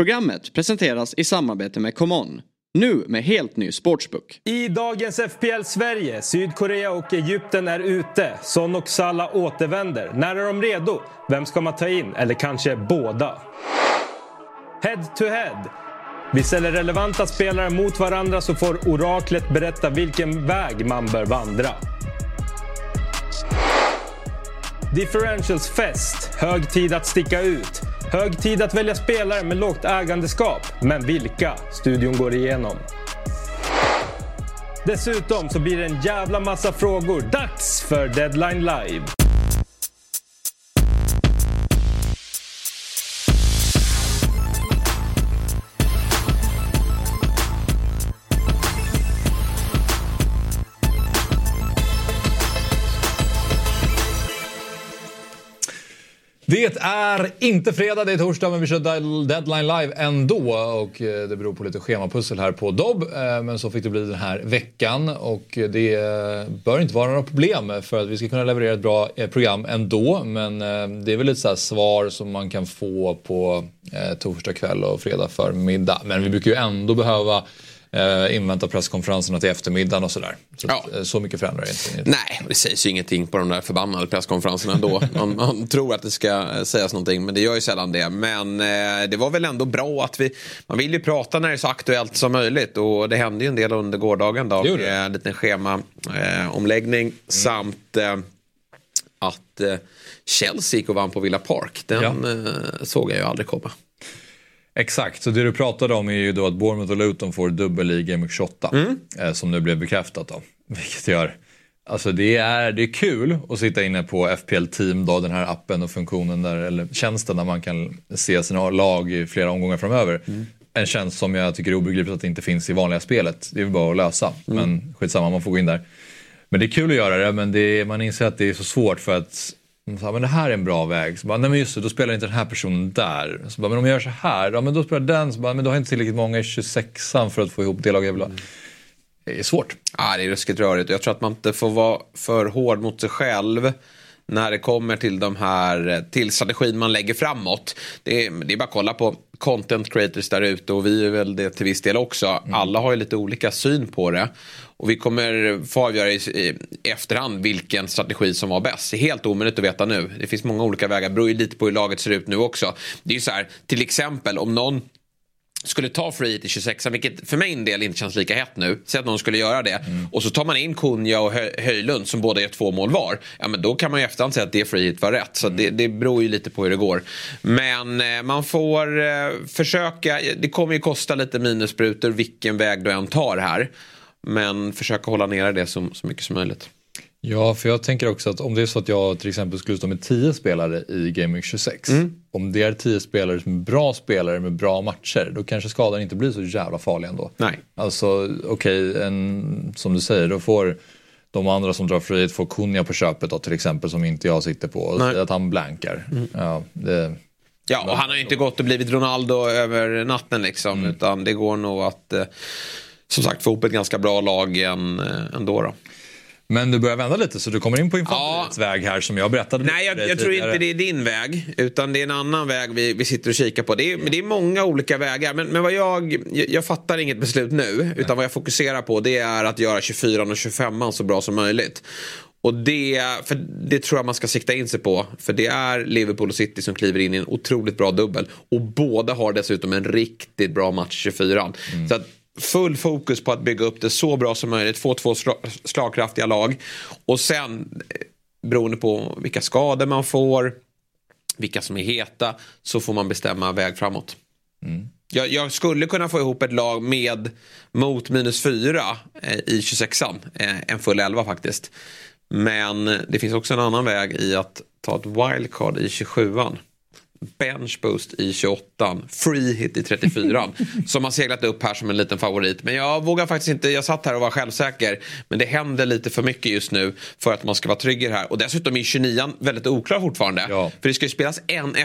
Programmet presenteras i samarbete med ComeOn. Nu med helt ny sportsbook. I dagens FPL Sverige, Sydkorea och Egypten är ute. Son och Salah återvänder. När är de redo? Vem ska man ta in? Eller kanske båda? Head to head. Vi ställer relevanta spelare mot varandra så får oraklet berätta vilken väg man bör vandra. Differentials fest. Hög tid att sticka ut. Hög tid att välja spelare med lågt ägandeskap. Men vilka? Studion går igenom. Dessutom så blir det en jävla massa frågor. Dags för Deadline Live! Det är inte fredag, det är torsdag men vi kör deadline live ändå och eh, det beror på lite schemapussel här på Dobb. Eh, men så fick det bli den här veckan och det bör inte vara några problem för att vi ska kunna leverera ett bra eh, program ändå. Men det är väl lite så svar som man kan få på torsdag kväll och fredag förmiddag. Men vi brukar ju ändå behöva eh, invänta presskonferenserna till eftermiddagen och sådär. Så, ja. Eh, så mycket förändrar det inte. Nej, det sägs ju ingenting på de där förbannade presskonferenserna ändå. man, man, tror att det ska sägas någonting men det gör ju sällan det. Men eh, det var väl ändå bra att vi, man vill ju prata när det är så aktuellt som möjligt och det hände ju en del under gårdagen då. Med en liten schemaomläggning eh, samt eh, att eh, Chelsea gick och vann på Villa Park. Den ja. Eh, såg jag ju aldrig komma. Exakt, så det du pratade om är ju då att Bournemouth och Luton får dubbel i Game 28. Mm. Eh, som nu blev bekräftat då. Vilket gör, alltså det är, det är kul att sitta inne på FPL Team då, den här appen och funktionen där, eller tjänsten där man kan se sina lag i flera omgångar framöver. Mm. En tjänst som jag tycker är obegripligt att det inte finns i vanliga spelet. Det är väl bara att lösa, mm. men skitsamma man får gå in där. Men det är kul att göra det, men det, man inser att det är så svårt för att sa, men det här är en bra väg. Så bara, nej men just det, då spelar inte den här personen där. Så bara, men om jag gör så här, ja men då spelar den. Så bara, men då har jag inte tillräckligt många i 26an för att få ihop det lag jag vill ha. Det är svårt. Ja, det är ruskigt rörigt. Jag tror att man inte får vara för hård mot sig själv när det kommer till de här till strategin man lägger framåt. Det är, det är bara att kolla på content creators där ute och vi är väl det till viss del också. Mm. Alla har ju lite olika syn på det. Och vi kommer få avgöra i, i efterhand vilken strategi som var bäst. Det är helt omöjligt att veta nu. Det finns många olika vägar. Det beror ju lite på hur laget ser ut nu också. Det är ju så här, till exempel om någon skulle ta free hit i 26 vilket för min del inte känns lika hett nu. Säg att någon skulle göra det. Mm. Och så tar man in Kunja och Höjlund som båda gör två mål var. Ja men då kan man ju efterhand säga att det free hit var rätt. Så mm. det, det beror ju lite på hur det går. Men eh, man får eh, försöka. Det kommer ju kosta lite minussprutor vilken väg du än tar här. Men försöka hålla nere det så, så mycket som möjligt. Ja, för jag tänker också att om det är så att jag till exempel skulle stå med 10 spelare i Week 26. Mm. Om det är 10 spelare som är bra spelare med bra matcher, då kanske skadan inte blir så jävla farlig ändå. Nej. Alltså, okej, okay, som du säger, då får de andra som drar frihet får Kunja på köpet då, till exempel som inte jag sitter på. Och att han blankar. Mm. Ja, det, ja, och han har ju inte gått och blivit Ronaldo över natten liksom. Mm. Utan det går nog att eh, som sagt få ihop ett ganska bra lag ändå. Då. Men du börjar vända lite så du kommer in på infanteriets ja. väg här som jag berättade. Nej, jag, jag tror inte det är din väg. Utan det är en annan väg vi, vi sitter och kikar på. Det är, det är många olika vägar. Men, men vad jag, jag fattar inget beslut nu. Utan vad jag fokuserar på det är att göra 24 och 25 så bra som möjligt. Och det, för det tror jag man ska sikta in sig på. För det är Liverpool och City som kliver in i en otroligt bra dubbel. Och båda har dessutom en riktigt bra match 24. Mm. Så att full fokus på att bygga upp det så bra som möjligt. Få två slagkraftiga lag. Och sen eh, beroende på vilka skador man får, vilka som är heta, så får man bestämma väg framåt. Mm. Jag, jag, skulle kunna få ihop ett lag med mot minus fyra eh, i 26an. Eh, en full elva faktiskt. Men det finns också en annan väg i att ta ett wildcard i 27an bench boost i 28 free hit i 34 som har seglat upp här som en liten favorit. Men jag vågar faktiskt inte, jag satt här och var självsäker. Men det händer lite för mycket just nu för att man ska vara trygg i det här. Och dessutom är 29 väldigt oklar fortfarande. Ja. För det ska ju spelas en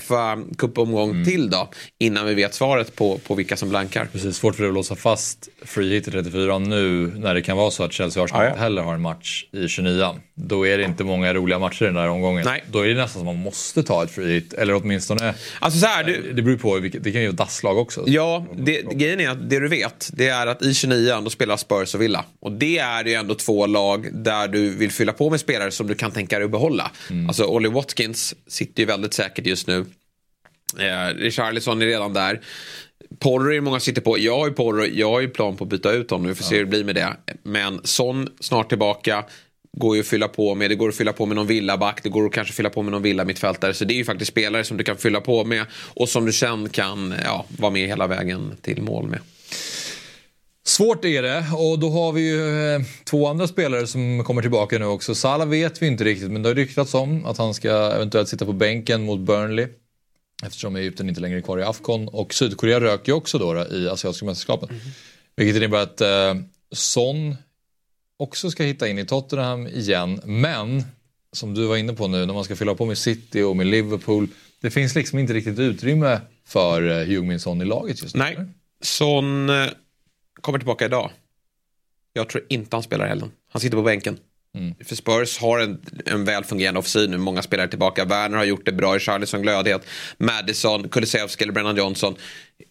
FA-cupomgång mm. till då innan vi vet svaret på, på vilka som blankar. Precis, svårt för dig att låsa fast free hit i 34 nu när det kan vara så att Chelsea Arsenal ja, ja. heller har en match i 29 Då är det inte många roliga matcher i den där omgången. Nej. Då är det nästan som man måste ta ett free hit Eller åtminstone, Alltså så här, du, det beror på, det kan ju vara dasslag också. Ja, det, grejen är att det du vet det är att i 29 då spelar Spurs och Villa. Och det är ju ändå två lag där du vill fylla på med spelare som du kan tänka dig att behålla. Mm. Alltså Ollie Watkins sitter ju väldigt säkert just nu. Eh, Richarlison är redan där. Porro är många sitter på. Jag har ju Porro, jag har ju plan på att byta ut honom. Vi får se hur det blir med det. Men Son snart tillbaka. Går ju att fylla på med. Det går att fylla på med någon villaback. Det går att kanske fylla på med någon villa mittfältare. Så det är ju faktiskt spelare som du kan fylla på med. Och som du sen kan ja, vara med hela vägen till mål med. Svårt är det och då har vi ju eh, två andra spelare som kommer tillbaka nu också. Salah vet vi inte riktigt men det har ryktats om att han ska eventuellt sitta på bänken mot Burnley. Eftersom Egypten inte längre är kvar i Afcon och Sydkorea röker ju också då, då i asiatiska mästerskapen. Mhm. Vilket innebär att eh, Son också ska hitta in i Tottenham igen. Men som du var inne på nu när man ska fylla på med City och med Liverpool. Det finns liksom inte riktigt utrymme för eh, Heung-Min Son i laget just nu. Nej, Son eh, kommer tillbaka idag. Jag tror inte han spelar helgen. Han sitter på bänken. För Spurs har en, en väl fungerande offensiv nu. Många spelare tillbaka. Werner har gjort det bra. Charlison glödhet. Madison, Kulusevski eller Brennan Johnson.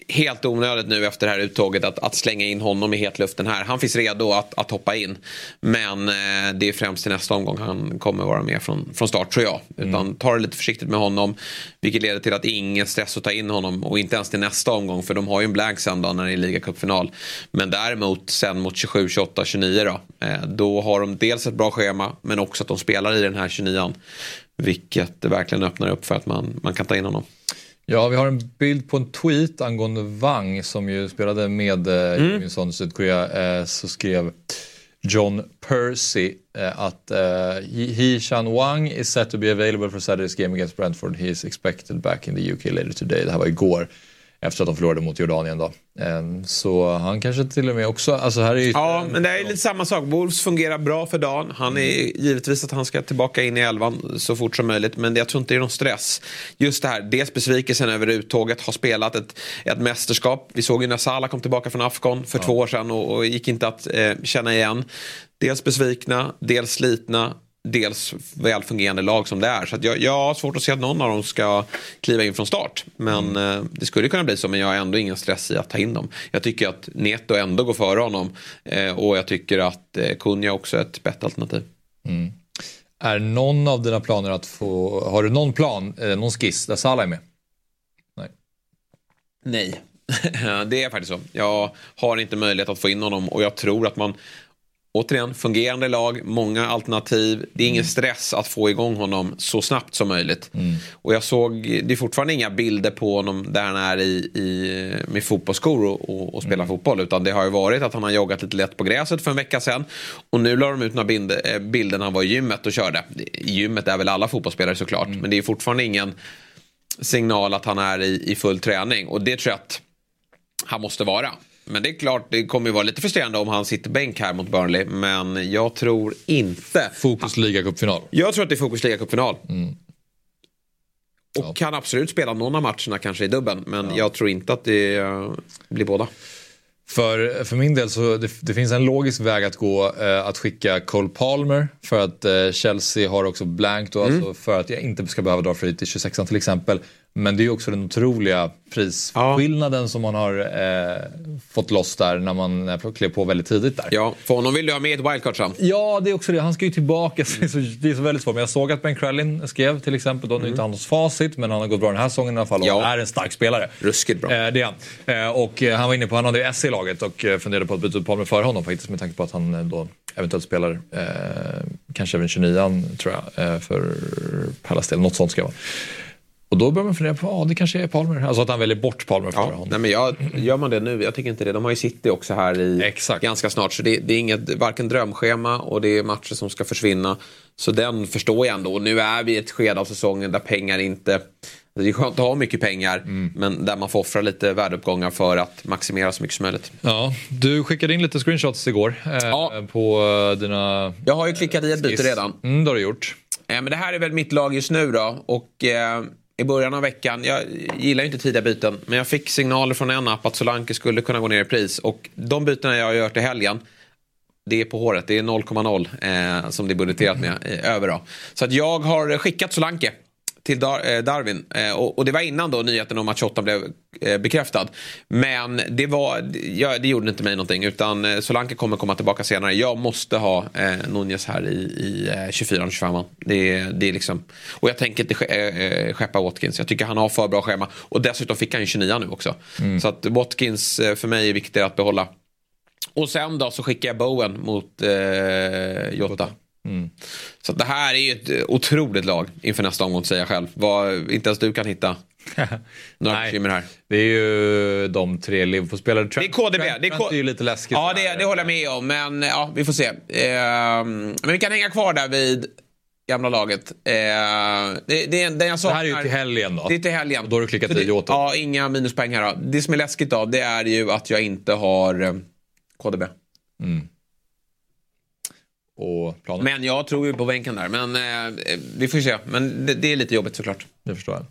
Helt onödigt nu efter det här uttåget att, att slänga in honom i hetluften här. Han finns redo att, att hoppa in. Men eh, det är främst till nästa omgång han kommer vara med från, från start tror jag. Utan ta det lite försiktigt med honom. Vilket leder till att ingen stress att ta in honom. Och inte ens till nästa omgång. För de har ju en blank sen då när det är ligacupfinal. Men däremot sen mot 27, 28, 29 då. Eh, då har de dels ett bra schema. Men också att de spelar i den här 29an. Vilket verkligen öppnar upp för att man, man kan ta in honom. Ja, vi har en bild på en tweet angående Wang som ju spelade med eh, Mm. mm. Sydkorea. Eh, så skrev John Percy eh, att eh, He Chan Wang is set to be available for Saturday's game against Brentford. He is expected back in the UK later today. Det här var igår efter att de förlorade mot Jordanien då. Eh, så han kanske till och med också, alltså här är ju... Ja, men det är lite samma sak. Wolves fungerar bra för dagen. Han är givetvis att han ska tillbaka in i elvan så fort som möjligt. Men jag tror inte det är någon stress. Just det här, dels besvikelsen över uttåget. Har spelat ett, ett mästerskap. Vi såg ju när Salah kom tillbaka från Afghan för två år sedan och, och gick inte att eh, känna igen. Dels besvikna, dels slitna. Dels välfungerande lag som det är. Så jag, jag har svårt att se att någon av dem ska kliva in från start. Men eh, det skulle kunna bli så, men jag har ändå ingen stress i att ta in dem. Jag tycker att Neto ändå går före honom. Eh, och jag tycker att eh, Kunja också är ett bättre alternativ. Är någon av dina planer att få, har du någon plan, eh, någon skiss där Salah är med? Nej. Nej. det är faktiskt så. Jag har inte möjlighet att få in honom och jag tror att man Återigen, fungerande lag, många alternativ. Det är ingen stress att få igång honom så snabbt som möjligt. Och jag såg, det är fortfarande inga bilder på honom där han är i, i, med fotbollsskor och, och, och spelar fotboll. Utan det har ju varit att han har joggat lite lätt på gräset för en vecka sedan. Och nu la de ut några bild, eh, bilder när han var i gymmet och körde. I gymmet är väl alla fotbollsspelare såklart. Men det är fortfarande ingen signal att han är i, i full träning. Och det tror jag att han måste vara. Men det är klart, det kommer ju vara lite frustrerande om han sitter bänk här mot Burnley. Men jag tror inte... Fokus ligacupfinal. Jag tror att det är fokus ligacupfinal. Mm. Och kan absolut spela någon av matcherna kanske i dubben. Men jag tror inte att det eh, blir båda. För, för min del så det, det finns en logisk väg att gå eh, att skicka Cole Palmer för att eh, Chelsea har också blank då, alltså för att jag inte ska behöva dra fri till 26 till exempel. Men det är också den otroliga prisskillnaden som man har eh, fått loss där när man klev på väldigt tidigt där. Ja, för honom vill du ha med ett wildcard sen. Ja, det är också det. Han ska ju tillbaka. så det är så- Det är så väldigt svårt. Men jag såg att Ben Crellin skrev till exempel, då, nu är inte han hos facit, men han har gått bra den här säsongen i alla fall och Ja. är en stark spelare. Ruskigt bra. Eh, det är han. Eh, och eh, han var inne på, han hade ju S i laget och eh, funderade på att byta ut Palmer före honom faktiskt med tanke på att han eh, då eventuellt spelar kanske även 29 tror jag för Pallas del. Något sånt ska jag vara. Och då börjar man fundera på, ja det kanske är Palmer. Alltså att han väljer bort Palmer före Ja, honom. nej men jag, gör man det nu? Jag tycker inte det. De har ju City också här i Exakt. ganska snart. Så det, det är inget, varken drömschema och det är matcher som ska försvinna. Så den förstår jag ändå. Och nu är vi i ett skede av säsongen där pengar inte... Det är skönt att ha mycket pengar, Mm. men där man får offra lite värdeuppgångar för att maximera så mycket som möjligt. Ja, du skickade in lite screenshots igår eh, Ja. på eh, dina... Jag har ju klickat i ett byte redan. Mm, det har du gjort. Eh, Men det här är väl mitt lag just nu då. Och eh, i början av veckan, jag gillar ju inte tidiga byten. Men jag fick signaler från en app att Solanke skulle kunna gå ner i pris. Och de bytena jag har gjort i helgen. Det är på håret, det är 0,0 eh, som det är budgeterat med eh, över då. Så att jag har skickat Solanke till Dar eh, Darwin. Eh, och, och, det var innan då nyheten om att 28 blev eh, bekräftad. Men det, var, ja, det gjorde inte mig någonting. Utan Solanke kommer komma tillbaka senare. Jag måste ha eh, Nunez här i, i eh, 24-25. Det, det är liksom, och jag tänker inte eh, skeppa Watkins. Jag tycker han har för bra schema. Och dessutom fick han ju 29 nu också. Mm. Så att Watkins för mig är viktigare att behålla. Och sen då så skickar jag Bowen mot eh, Jota. Mm. Så det här är ju ett otroligt lag inför nästa omgång säger jag själv. Vad, inte ens du kan hitta några bekymmer här. Det är ju de tre Liverpool-spelare. Det är KDB. Trent, det är, K- är ju lite läskigt. Ja, det, det håller jag med om. Men ja, vi får se. Eh, men vi kan hänga kvar där vid gamla laget. Eh, det, det, jag saknar, det här är ju till helgen då. Det är till helgen. Och då har du klickat i Jota. Ja, inga minuspoäng här då. Det som är läskigt då, det är ju att jag inte har eh, KDB. Mm och planen. Men jag tror ju på bänken där. Men eh, vi får se. Men det, det, är lite jobbigt såklart. Det förstår jag.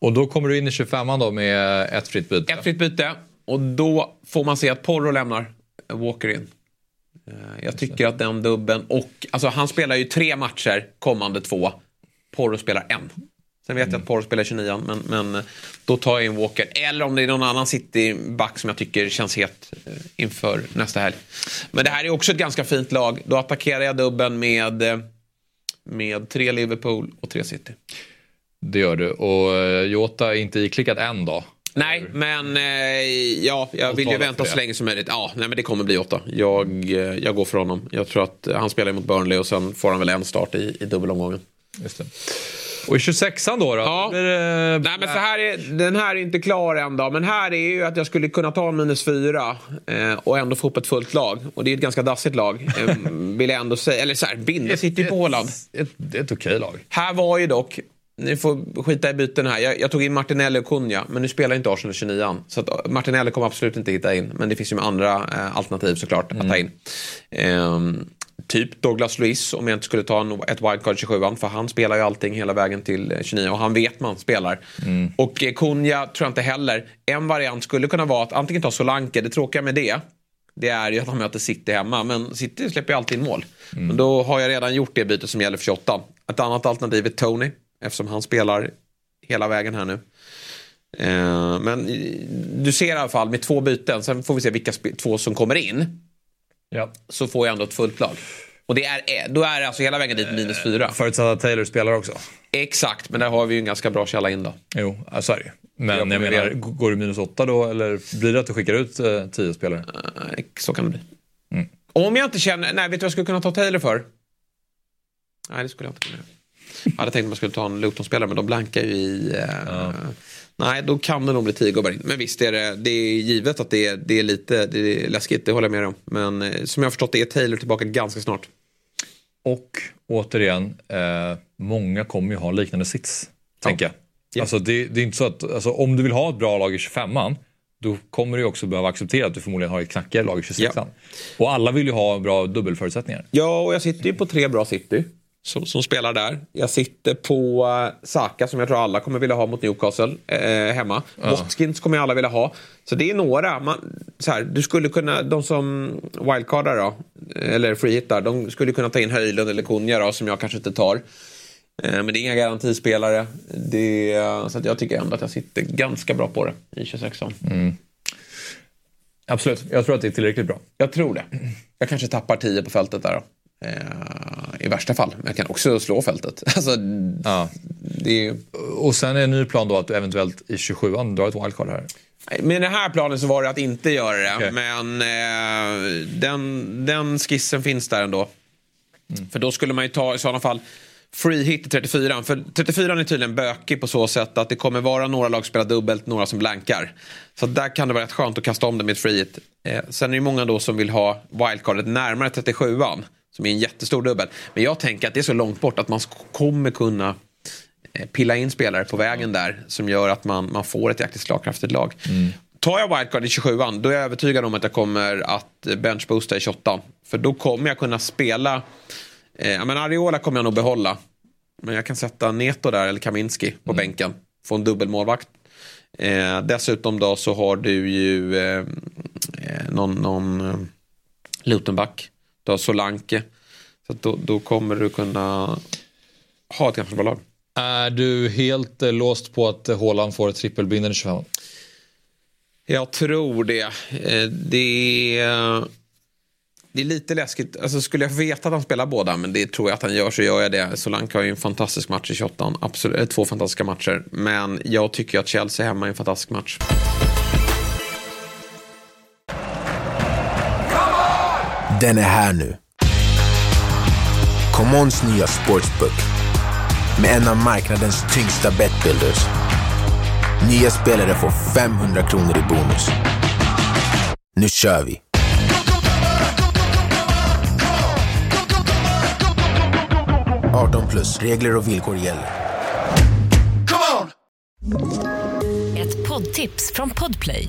Och då kommer du in i 25an då med ett fritt byte. Ett fritt byte. Och då får man se att Porro lämnar Walker in. Eh, jag tycker att den dubben och alltså han spelar ju tre matcher kommande två. Porro spelar en. Sen vet mm. jag att Porro spelar 29 men, men då tar jag in Walker. Eller om det är någon annan City-back som jag tycker känns het eh, inför nästa helg. Men det här är också ett ganska fint lag. Då attackerar jag dubben med, eh, med tre Liverpool och tre City. Det gör du. Och eh, Jota är inte iklickat än då? Nej, men ja, jag vill ju vänta så länge som möjligt. Ja, nej, men det kommer bli Jota. Jag, jag går för honom. Jag tror att han spelar mot Burnley och sen får han väl en start i, i dubbelomgången. Just det. Och i 26an då? då? Ja. Det... Nej, men så här är, den här är inte klar än då. Men här är ju att jag skulle kunna ta en minus fyra eh, och ändå få upp ett fullt lag. Och det är ett ganska dassigt lag. Eh, vill jag ändå säga. Eller så här, Binde sitter ju på Håland. Ett, ett, ett okej lag. Här var ju dock ni får skita i byten här. Jag, jag, tog in Martinelli och Kunja, men nu spelar inte Arsenal 29 Så eh, Martinelli kommer absolut inte hitta in. Men det finns ju andra eh, alternativ såklart mm. att ta in. Um, typ Douglas Luiz om jag inte skulle ta en, ett wildcard 27 för han spelar ju allting hela vägen till 29 eh, och han vet man spelar. Mm. Och eh, Kunja tror jag inte heller. En variant skulle kunna vara att antingen ta Solanke, det tråkiga med det det är ju att han möter City hemma. Men City släpper ju alltid in mål. Mm. Men då har jag redan gjort det bytet som gäller för 28. Ett annat alternativ är Tony. Eftersom han spelar hela vägen här nu. Eh, men du ser i alla fall med två byten. Sen får vi se vilka två som kommer in. Ja. Så får jag ändå ett fullt lag. Och det är, eh, då är det alltså hela vägen dit minus fyra. Förutsatt att Taylor spelar också. Exakt, men där har vi ju en ganska bra källa in då. Jo, så är det Men jag, jag menar, går du minus åtta då eller blir det att du skickar ut eh, tio spelare? Uh, så kan det bli. Mm. Om jag inte känner, nej vet du vad jag skulle kunna ta Taylor för? Nej, det skulle jag inte kunna Jag hade tänkt att man skulle ta en Luton-spelare men de blankar ju i... Uh, ja. Nej, då kan det nog bli tio gubbar in. Men visst är det, det är givet att det är, det är lite det är läskigt, det håller jag med om. Men eh, som jag har förstått det är Taylor tillbaka ganska snart. Och återigen, eh, många kommer ju ha liknande sits. Ja. Tänker jag. Ja. Alltså, det, det, är inte så att, alltså, om du vill ha ett bra lag i 25an då kommer du också behöva acceptera att du förmodligen har ett knackigare lag i 26an. Ja. Och alla vill ju ha bra dubbelförutsättningar. Ja, och jag sitter ju på tre bra city som, som, spelar där. Jag sitter på uh, Saka som jag tror alla kommer vilja ha mot Newcastle eh, hemma. Ja. Watkins kommer alla vilja ha. Så det är några. Man, så här, du skulle kunna, de som wildcardar då, eller freehittar, de skulle kunna ta in Höjlund eller Kunja då, som jag kanske inte tar. Eh, men det är inga garantispelare. Det, så att jag tycker ändå att jag sitter ganska bra på det i 26 mm. Absolut, jag tror att det är tillräckligt bra. Jag tror det. Jag kanske tappar 10 på fältet där då. Eh, I värsta fall. Men kan också slå fältet. Alltså, ja. det är... Och sen är en ny plan då att du eventuellt i 27an drar ett wildcard här. Med den här planen så var det att inte göra det. Okay. Men eh, den, den skissen finns där ändå. Mm. För då skulle man ju ta i sådana fall free hit i 34. För 34 är tydligen bökig på så sätt att det kommer vara några lag som spelar dubbelt, några som blankar. Så där kan det vara rätt skönt att kasta om det med ett free hit. Eh, sen är det många då som vill ha wildcardet närmare 37an. Som är en jättestor dubbel. Men jag tänker att det är så långt bort att man kommer kunna eh, pilla in spelare på vägen där som gör att man, man får ett jäkligt slagkraftigt lag. Mm. Tar jag wildcard i 27an då är jag övertygad om att jag kommer att benchboosta i 28 För då kommer jag kunna spela, eh, men Ariola kommer jag nog behålla. Men jag kan sätta Neto där eller Kaminski på mm. bänken. Få en dubbelmålvakt. Eh, dessutom då så har du ju eh, eh någon, någon eh, Lutonback du har Solanke. Så då, då kommer du kunna ha ett ganska bra lag. Är du helt eh, låst på att Haaland får trippelbinden i 25? Jag tror det. Eh, det är, det är lite läskigt. Alltså, skulle jag veta att han spelar båda, men det tror jag att han gör, så gör jag det. Solanke har ju en fantastisk match i 28 Absolut, två fantastiska matcher. Men jag tycker att Chelsea hemma är en fantastisk match. Den är här nu. Commons nya sportsbook med en av marknadens tyngsta betbuilders. Nya spelare får 500 kronor i bonus. Nu kör vi! plus. Regler och villkor gäller. Ett poddtips från Podplay.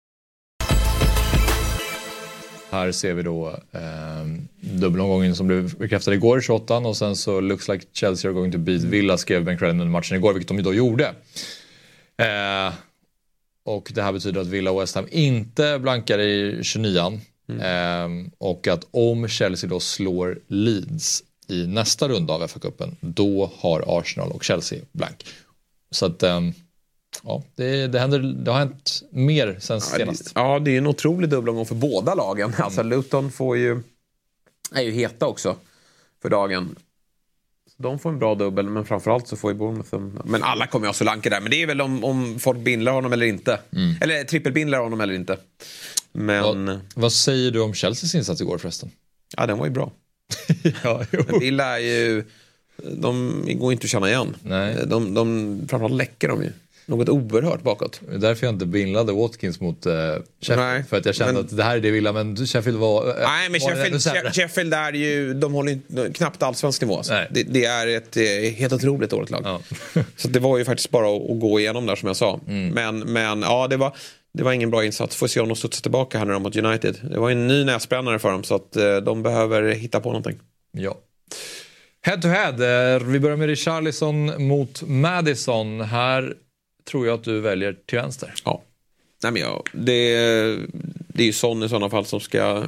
Här ser vi då eh, dubbelomgången som blev bekräftad igår, 28 och sen så looks like Chelsea are going to beat Villa skrev Ben Creden under matchen igår, vilket de ju då gjorde. Eh, och det här betyder att Villa och West Ham inte blankar i 29an. Mm. Eh, och att om Chelsea då slår Leeds i nästa runda av FA-cupen, då har Arsenal och Chelsea blank. Så att ehm, ja, det, det, händer, det har hänt mer sen ja, senast. Ja, det är en otrolig dubbelomgång för båda lagen. Mm. Alltså Luton får ju, är ju heta också för dagen. De får en bra dubbel, men framförallt så får ju Bournemouth en... Men alla kommer ju ha Solanke där. Men det är väl om, om folk bindlar honom eller inte. Mm. Eller trippelbindlar honom eller inte. Men... Vad, vad, säger du om Chelseas insats igår förresten? Ja, den var ju bra. ja, Villa är ju... De går inte att känna igen. Nej. De, de, framförallt läcker de ju något oerhört bakåt. Det är därför jag inte bindlade Watkins mot uh, Sheffield. Nej, för att jag kände men, att det här är det jag ville, men Sheffield var... Uh, nej, men Sheffield, Sheffield är ju, de håller inte, knappt allsvensk nivå. Alltså. Det, det, är ett eh, helt otroligt dåligt lag. Ja. så det var ju faktiskt bara att, att, gå igenom där som jag sa. Mm. Men, men ja, det var... Det var ingen bra insats. Får se om de studsar tillbaka här nu mot United. Det var en ny näsbrännare för dem så att de behöver hitta på någonting. Ja. Head to head. Vi börjar med Richarlison mot Madison. Här tror jag att du väljer till vänster. Ja. Nej, men ja, det, det är ju Son i sådana fall som ska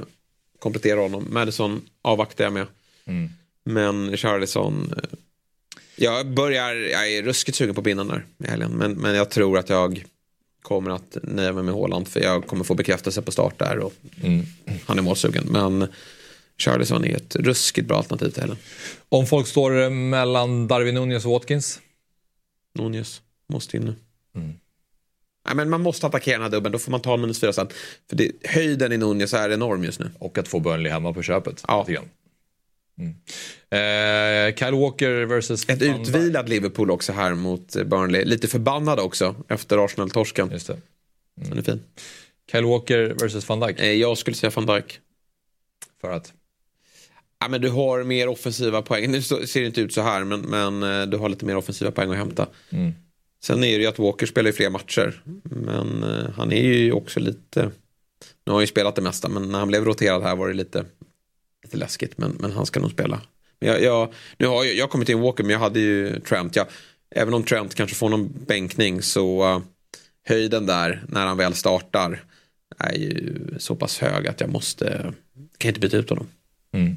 komplettera honom. Madison avvaktar jag med. Mm. Men Charlison. Eh, jag börjar, jag är ruskigt sugen på bindan där i helgen. Men, men jag tror att jag kommer att nöja mig med Håland. För jag kommer få bekräftelse på start där. Och mm. Han är målsugen. Men Charlison är ett ruskigt bra alternativ till helgen. Om folk står mellan Darwin Nunez och Watkins? Nunez. Måste in nu. Mm. Nej, men man måste attackera den här dubben, då får man ta minus fyra sen. För det, höjden i Nunez är enorm just nu. Och att få Burnley hemma på köpet. Ja. Mm. Eh, Kyle Walker versus... Ett utvilat Liverpool också här mot Burnley. Lite förbannad också efter Arsenal-torsken. Just det. Mm. Den är fin. Kyle Walker versus van Dijk? Eh, jag skulle säga van Dijk. För att? Ja, men du har mer offensiva poäng. Nu ser det inte ut så här men, men eh, du har lite mer offensiva poäng att hämta. Mm. Sen är det ju att Walker spelar i fler matcher. Men uh, han är ju också lite... Nu har han ju spelat det mesta men när han blev roterad här var det lite, lite läskigt. Men, men han ska nog spela. Men jag, jag, nu har jag, jag kommit in Walker men jag hade ju Trent. Jag, även om Trent kanske får någon bänkning så uh, höjden där när han väl startar är ju så pass hög att jag måste, kan inte byta ut honom. Mm.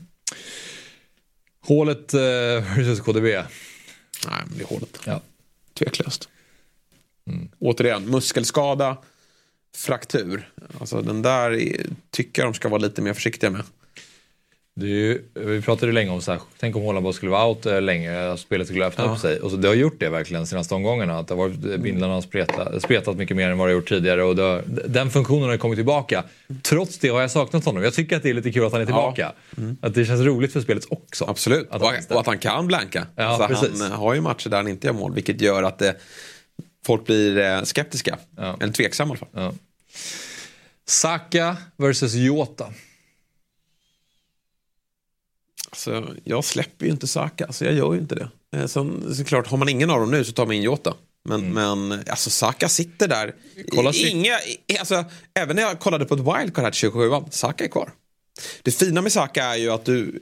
Hålet versus KDB? Nej, men det är hålet. Ja. Tveklöst. Mm. Återigen, muskelskada, fraktur. Alltså den där tycker jag de ska vara lite mer försiktiga med. Ju, vi pratade länge om så här, tänk om Håland bara skulle vara out eh, länge, spelet skulle öppna ja. upp sig. Och så, det har gjort det verkligen senaste omgångarna. Att det har varit, bindlarna har spretat, spretat mycket mer än vad det har gjort tidigare. Och har, den funktionen har kommit tillbaka. Trots det har jag saknat honom. Jag tycker att det är lite kul att han är tillbaka. Ja. Mm. Att det känns roligt för spelet också. Absolut, att och, och, att han kan blanka. Ja, alltså, han har ju matcher där han inte gör mål, vilket gör att det folk blir eh, skeptiska. Ja. Eller tveksamma i alla fall. Ja. Saka versus Jota. Alltså, jag släpper ju inte Saka, så jag gör ju inte det. Eh, så, såklart, har man ingen av dem nu så tar man in Jota. Men, men alltså Saka sitter där. Kolla Inga, alltså, även när jag kollade på ett wildcard här till 27 Saka är kvar. Det fina med Saka är ju att du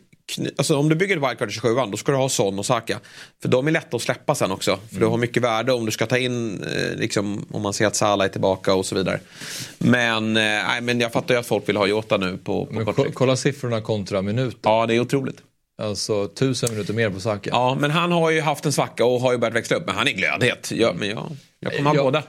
Alltså om du bygger ett wildcard till 27 då ska du ha Son och Saka. För de är lätta att släppa sen också. För du har mycket värde om du ska ta in, eh, liksom, om man ser att Salah är tillbaka och så vidare. Men, eh, men jag fattar ju att folk vill ha Jota nu på, på kort ko- sikt. kolla siffrorna kontra minuter. Ja, det är otroligt. Alltså tusen minuter mer på Saka. Ja, men han har ju haft en svacka och har ju börjat växla upp. Men han är glödhet. Ja, men jag, jag kommer ha Ja. båda.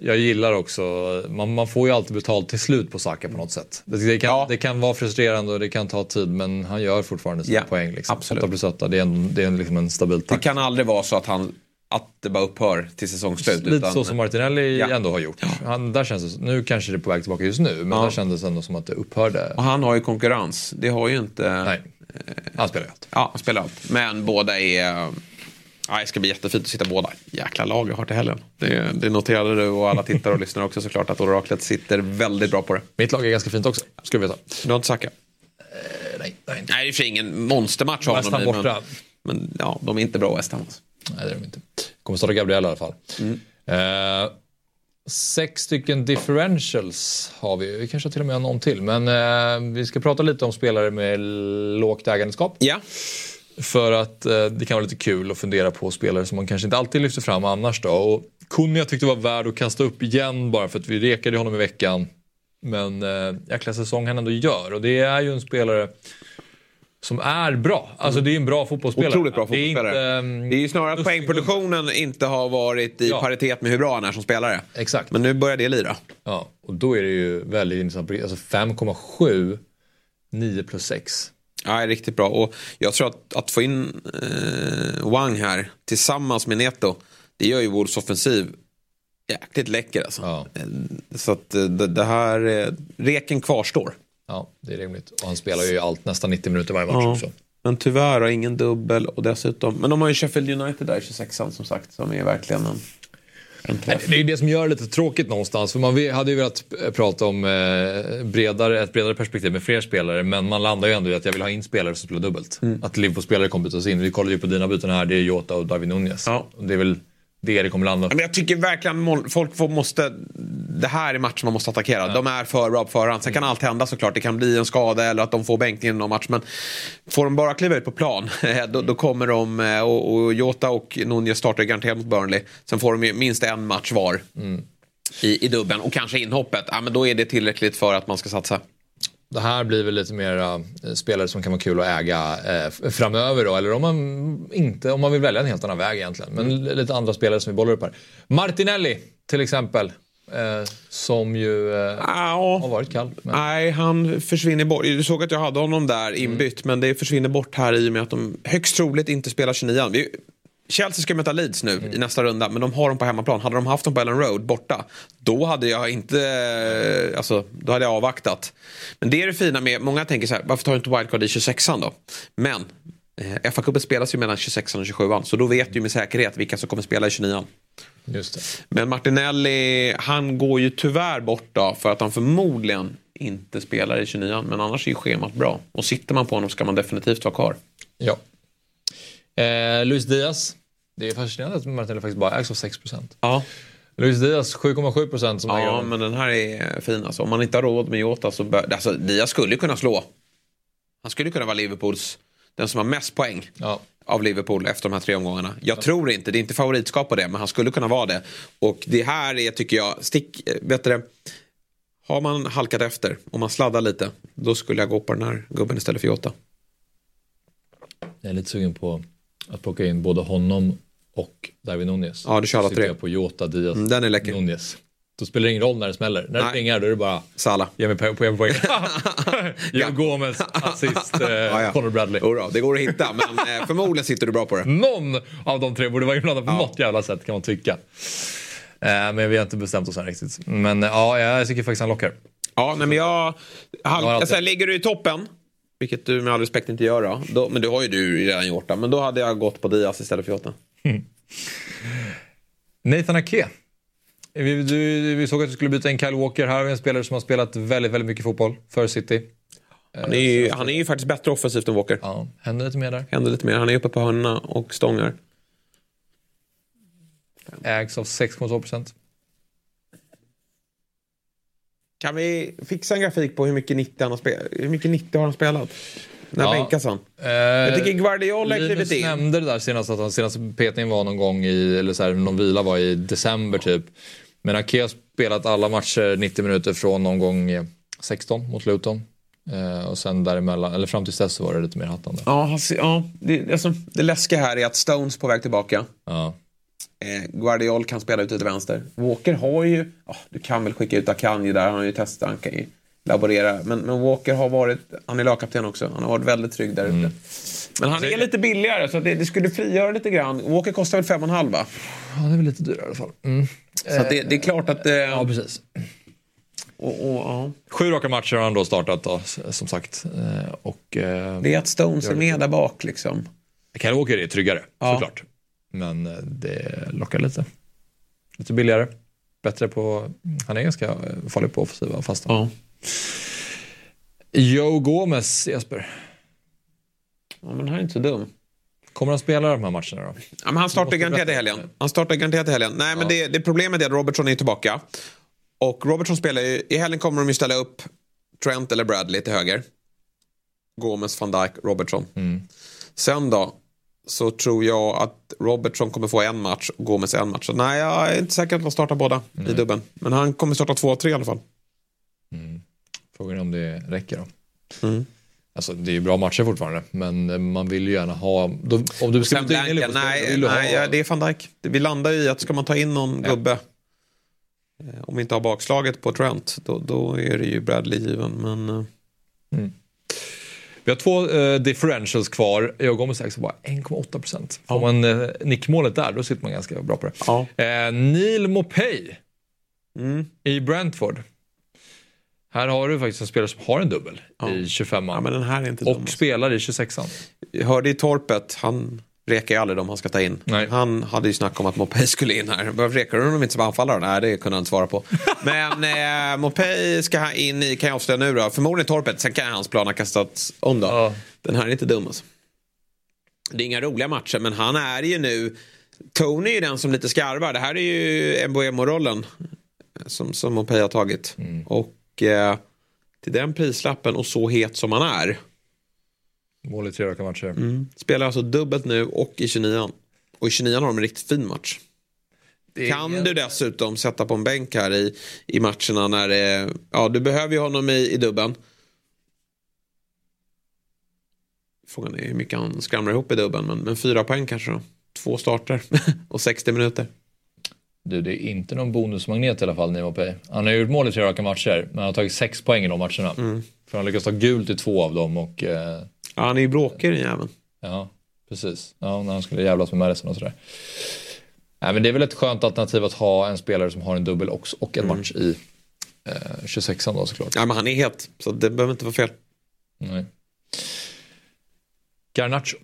Jag gillar också, man, man får ju alltid betalt till slut på Saka på något sätt. Det, det, kan, Ja. det kan vara frustrerande och det kan ta tid men han gör fortfarande sina Ja, poäng. Liksom. absolut. 8 plus 8, det är, en, det är liksom en stabil Det takt. kan aldrig vara så att, han, att det bara upphör till säsongsslut. Lite utan- så som Martinelli Ja. ändå har gjort. Han, där känns det, nu kanske det är på väg tillbaka just nu men Ja. där kändes det ändå som att det upphörde. Och han har ju konkurrens. Det har ju inte... Nej, han spelar allt. Ja, han spelar allt. Men båda är... Ja, det ska bli jättefint att sitta båda. Jäkla lag jag har till helgen. Det, det noterade du och alla tittare och lyssnare också såklart att oraklet sitter väldigt bra på det. Mitt lag är ganska fint också, ska du veta. Du har inte Saka? Nej, nej, Nej, det är för ingen monstermatch av honom borta. Men, men ja, de är inte bra West Ham. alltså. Nej, det är de inte. Kommer starta Gabriel i alla fall. Eh, sex stycken differentials har vi. Vi kanske till och med har någon till. Men eh, vi ska prata lite om spelare med lågt ägandeskap. Ja, För att eh, det kan vara lite kul att fundera på spelare som man kanske inte alltid lyfter fram annars då. Och Kunja tyckte var värd att kasta upp igen bara för att vi rekade honom i veckan. Men eh, jäkla säsong han ändå gör. Och det är ju en spelare som är bra. Alltså det är en bra fotbollsspelare. otroligt bra Det är fotbollsspelare. inte, ehm, Det är ju snarare att poängproduktionen inte har varit i Ja. paritet med hur bra han är som spelare. Exakt. Men nu börjar det lira. Ja, och då är det ju väldigt intressant. Alltså 5,7, 9 plus 6. Ja, riktigt bra. Och jag tror att, att få in eh, Wang här tillsammans med Neto, det gör ju Wolves offensiv jäkligt läcker alltså. Ja. Eh, Så att eh, det, det här, eh, reken kvarstår. Ja, det är rimligt. Och han spelar ju allt, nästan 90 minuter varje match också. Men tyvärr har ingen dubbel och dessutom, men de har ju Sheffield United där i 26an som sagt, som är verkligen en. Det är det som gör det lite tråkigt någonstans. För man hade ju velat prata om eh, bredare, ett bredare perspektiv med fler spelare. Men man landar ju ändå i att jag vill ha in spelare som spelar dubbelt. Att Liverpool-spelare kommer bytas in. Vi kollade ju på dina byten här. Det är Jota och David Nunez. Ja. Det är väl det det kommer landa. Men jag tycker verkligen folk får, måste, det här är matchen man måste attackera. De är för bra på förhand. Sen kan allt hända såklart. Det kan bli en skada eller att de får bänkning i någon match. Men får de bara kliva ut på plan då, då kommer de, eh, och, och Jota och Nunez startar garanterat mot Burnley. Sen får de ju minst en match var i, i dubben och kanske inhoppet. Ja, men då är det tillräckligt för att man ska satsa. Det här blir väl lite mer uh, spelare som kan vara kul att äga eh, framöver då. Eller om man, inte, om man vill välja en helt annan väg egentligen. Men Mm. lite andra spelare som vi bollar upp här. Martinelli till exempel. Eh, som ju eh, har varit kall. Men, Nej, han försvinner bort. Du såg att jag hade honom där inbytt, men det försvinner bort här i och med att de högst troligt inte spelar 29 Vi, Chelsea ska möta Leeds nu i nästa runda, men de har dem på hemmaplan. Hade de haft dem på Ellen Road borta, då hade jag inte, eh, alltså, då hade jag avvaktat. Men det är det fina med, många tänker så här, varför tar du inte wildcard i 26an då? Men eh, FA-cupen spelas ju mellan 26an och 27an, så då vet du med säkerhet vilka som kommer spela i 29an. just det. Men Martinelli, han går ju tyvärr bort då för att han förmodligen inte spelar i 29 Men annars är ju schemat bra. Och sitter man på honom ska man definitivt vara kvar. Ja. Eh, Luis Diaz. Det är fascinerande att Martinelli faktiskt bara ägs av 6%. Ja, Luis Diaz 7,7% som äger ja honom. men den här är fin alltså. Om man inte har råd med Jota så bör, alltså, Diaz skulle ju kunna slå. Han skulle kunna vara Liverpools, den som har mest poäng Ja. av Liverpool efter de här tre omgångarna. Jag tror inte, det är inte favoritskap på det, men han skulle kunna vara det. Och det här är, tycker jag, stick, eh, vet du har man halkat efter, om man sladdar lite, då skulle jag gå på den här gubben istället för Jota. Jag är lite sugen på att plocka in både honom och Darwin Nunez. Ja, du kör alla tre. på Jota, Diaz, Mm, den är läcker. Nunez. Då spelar det ingen roll när det smäller. När det Nej. plingar då är det bara Salah. ge mig poäng, poäng, poäng. Joe Gomez, assist, eh, Ja, ja. Conor Bradley. Jodå, det går att hitta, men eh, förmodligen sitter du bra på det. Någon av de tre borde vara inblandad på något jävla sätt kan man tycka. Eh, men vi har inte bestämt oss än riktigt. Men eh, ja, jag tycker faktiskt han lockar. Ja, nej, men jag... alltid- jag säger, ligger du i toppen, vilket du med all respekt inte gör då, då men du har ju du redan gjort det, men då hade jag gått på Diaz istället för Jota. Nathan Ake. Vi, du, vi såg att du skulle byta in Kyle Walker. Här har vi en spelare som har spelat väldigt, väldigt mycket fotboll för City. Han är, ju, han är ju faktiskt bättre offensivt än Walker. Ja, händer lite mer där. Händer lite mer. Han är uppe på hörnorna och stångar. Ägs av 6,2 procent. Kan vi fixa en grafik på hur mycket 90 han har, spel- hur mycket 90 har han spelat? När Ja. bänkas han? Eh, Jag tycker Guardiola har klivit in. nämnde det där senast att hans senaste petning var någon gång i, eller så här, någon vila var i december typ. Men Ake har spelat alla matcher 90 minuter från någon gång eh, 16 mot Luton. Eh, och sen däremellan, eller fram tills dess så var det lite mer hattande. Ja, ser- ja det, alltså, det läskiga här är att Stones på väg tillbaka. Ja. Eh, Guardiol kan spela ute till vänster. Walker har ju, ja, du kan väl skicka ut Akanji där, han har ju testat, han kan ju laborera. Men, men Walker har varit, han är lagkapten också, han har varit väldigt trygg där ute. Men han är lite billigare så det, det skulle frigöra lite grann. Walker kostar väl 5,5 va? det är väl lite dyrare i alla fall. Mm. Så det, det är klart att... Eh, Ja, precis. och, och, ja. Sju raka matcher har han då startat då, som sagt. Eh, och eh, Det är att Stones är med där bak liksom. Kyle Walker är tryggare, Ja. såklart. Men eh, det lockar lite. Lite billigare. Bättre på, han är ganska eh, farlig på offensiva fasta. Ja. Joe Gomez, Jesper. ja, men han är inte dum. Kommer han spela de här matcherna då? Ja, men han startar garanterat i helgen. Han startar garanterat i helgen. Nej, men det, det problemet är att Robertson är tillbaka. Och Robertson spelar ju, i helgen kommer de ju ställa upp Trent eller Bradley till höger. Gomes, van Dijk, Robertson. Sen då, så tror jag att Robertson kommer få en match och Gomes en match. Så nej, jag är inte säker att han startar båda i dubben. Men han kommer starta två, tre i alla fall. Frågan är om det räcker då. Mm. Alltså det är ju bra matcher fortfarande, men eh, man vill ju gärna ha... Då, om du ska byta in Liverpool, nej, nej ha... ja, det är van Dijk. Vi landar ju i att ska man ta in någon gubbe, eh, om vi inte har bakslaget på Trent, då, då är det ju Bradley given. Men eh, Vi har två eh, differentials kvar. Jag Gomez ägs bara 1,8 procent. Får man eh, nickmålet där, då sitter man ganska bra på det. Ja. Eh, Neil Mopay Mm. i Brentford. Här har du faktiskt en spelare som har en dubbel i 25 ja, an men den här är inte dum. och spelar i 26an. Jag hörde i Torpet, han rekar ju aldrig dem han ska ta in. Nej. Han hade ju snack om att Mopay skulle in här. Varför rekar du honom inte som anfallare? Nej, det kunde han inte svara på. Men eh, Mopay ska han in i, kan jag avslöja nu då, förmodligen Torpet. Sen kan hans plan ha kastats om då. Ja. Den här är inte dum alltså. Det är inga roliga matcher, men han är ju nu... Tony är ju den som lite skarvar. Det här är ju Mbuemo-rollen som, som Mopay har tagit. Och eh, till den prislappen och så het som han är. Mål i tre raka matcher. Mm. Spelar alltså dubbelt nu och i 29 Och i 29 har de en riktigt fin match. Det är- Kan du dessutom sätta på en bänk här i, i matcherna när det, ja du behöver ju honom i, i dubben. Frågan är hur mycket han skramlar ihop i dubben men, men fyra poäng kanske då. Två starter och 60 minuter. Du, det är inte någon bonusmagnet i alla fall, Neil Mopay. Han har gjort mål i tre raka matcher, men han har tagit sex poäng i de matcherna. Mm. För han har lyckats ta gult i två av dem och... Eh, Ja, han är ju bråkig den jäveln. Ja, precis. Ja, när han skulle jävlas med Madison och sådär. Nej, men det är väl ett skönt alternativ att ha en spelare som har en dubbel också och en match i eh, 26an då såklart. Ja men han är het så det behöver inte vara fel. Nej. Garnacho.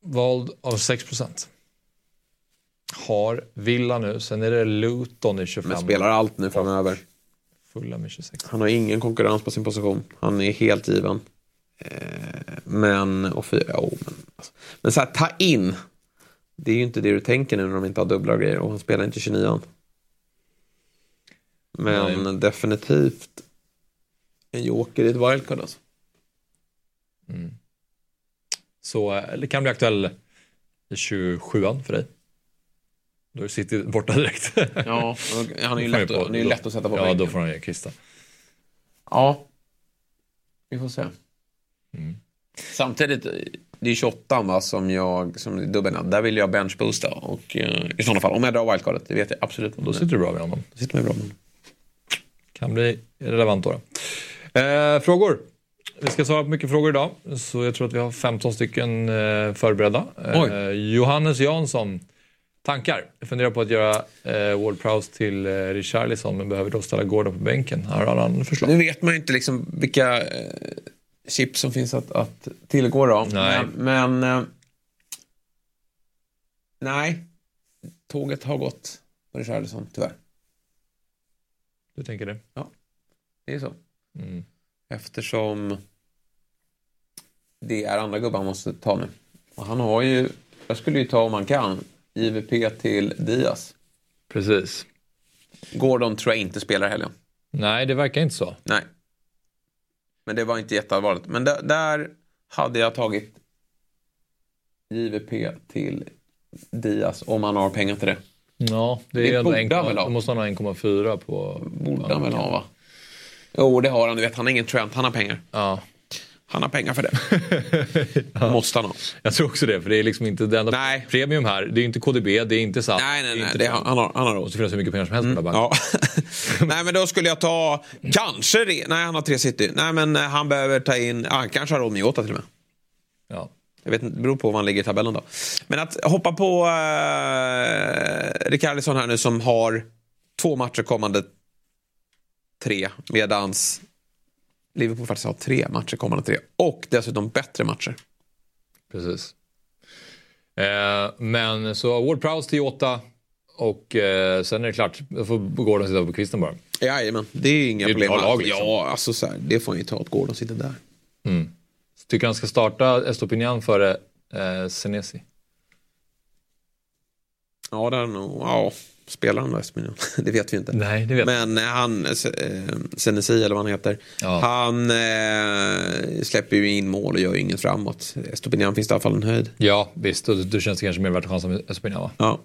Vald av 6%. Har Villa nu, sen är det Luton i 25. Men spelar allt nu framöver. Fulla med 26. Han har ingen konkurrens på sin position. Han är helt given. Eh, men, och för, ja, men, alltså. men så här, ta in. Det är ju inte det du tänker nu när de inte har dubbla och grejer. Och han spelar inte 29 Men Nej. definitivt en joker i ett wildcard alltså. Så eh, det kan bli aktuell i 27an för dig. Då är City borta direkt. Ja, han är ju lätt, han är lätt att sätta på Ja, bänken. då får han ju kvista. Ja, vi får se. Mm. Samtidigt, det är 28 va, som jag, som är dubbeln. Där vill jag benchboosta. Och eh, i sådana fall, om jag drar wildcardet, det vet jag absolut. Då sitter du bra med honom. Då sitter man bra med honom. Kan bli relevant då. då. Eh, frågor. Vi ska svara på mycket frågor idag. Så jag tror att vi har 15 stycken eh, förberedda. Eh, Johannes Jansson. Tankar? Jag funderar på att göra eh, Ward Prowse till eh, Richarlison men behöver då ställa Gordon på bänken. Här har han förslag. Nu vet man ju inte liksom vilka eh, chips som finns att, att tillgå då. Nej. Men, men eh, nej, tåget har gått på Richarlison tyvärr. Du tänker det? Det är så. Mm. Eftersom det är andra gubbar han måste ta nu. Och han har ju, jag skulle ju ta om han kan, IVP till Diaz. Precis. Gordon tror jag inte spelar helgen. Nej, det verkar inte så. Nej. Men det var inte jätteallvarligt. Men där, där hade jag tagit JVP till Diaz om han har pengar till det. Ja, det, Det är ändå då måste han ha 1,4 på... Borde han väl ha va? Jo, det har han. Du vet, han är ingen Trent. Han har pengar. Ja. Han har pengar för det. Måste han ha. Jag tror också det, för det är liksom inte det enda Nej. premium här. Det är inte KDB, det är inte SAP. Nej, nej, det nej. inte Det, han, han har, han har Det råd. måste finnas hur mycket pengar som helst på den här banken. Ja. Nej, men då skulle jag ta kanske det. Nej, han har tre city. Nej, men eh, han behöver ta in, ja, han kanske har råd med Jota till och med. Ja. Jag vet inte, det beror på var han ligger i tabellen då. Men att hoppa på eh, Rikardisson här nu som har två matcher kommande tre. Medans Liverpool faktiskt har tre matcher kommande tre. Och dessutom bättre matcher. Precis. Eh, men så Ward Prowse till Jota och eh, sen är det klart. Då får Gordon sitta på kvisten bara. Jajamän, det är inga Det är problem. lag, liksom. Ja, alltså så här, det får han ju ta åt Gordon sitter där. Tycker han ska starta Estopinian före eh, Senesi? Ja, det är nog, ja, spelar han då Espinel? Det vet vi inte. Nej, det vet Men han, eh, Senesi eller vad han heter, Ja. han eh, släpper ju in mål och gör ju inget framåt. Estopinian finns det i alla fall en höjd. Ja, visst. Och då känns det kanske mer värt att chansa med Estopinian va? Ja.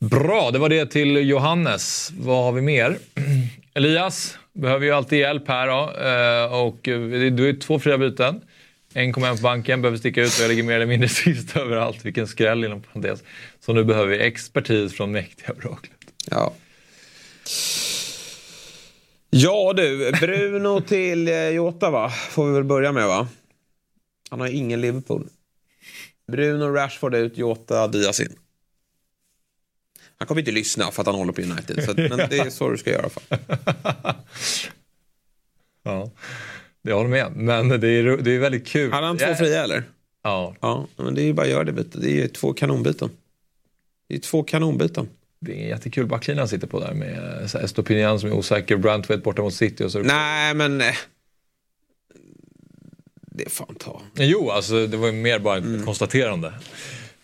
Bra, det var det till Johannes. Vad har vi mer? Elias behöver ju alltid hjälp här då. Eh, och eh, du är två fria byten. 1,1 på banken, behöver sticka ut och jag ligger mer eller mindre sist överallt. Vilken skräll inom parentes. Så nu behöver vi expertis från mäktiga oraklet. Ja. Ja du, Bruno till eh, Jota va? Får vi väl börja med va? Han har ingen Liverpool. Bruno, Rashford ut, Jota, Diaz in. Han kommer inte lyssna för att han håller på United. Så, men det är så du ska göra. Fan. Ja, jag håller med. Men det är, det är väldigt kul. Hade han två Ja. fria eller? Ja, Ja, men det är ju bara att göra det bytet. Det är ju två kanonbyten. Det är två kanonbyten. det är en jättekul backlinje han sitter på där med här Estopinian som är osäker, Brantwaite borta mot City och så. Nej, men... eh, Det får han ta. Jo, alltså det var ju mer bara ett Mm. konstaterande.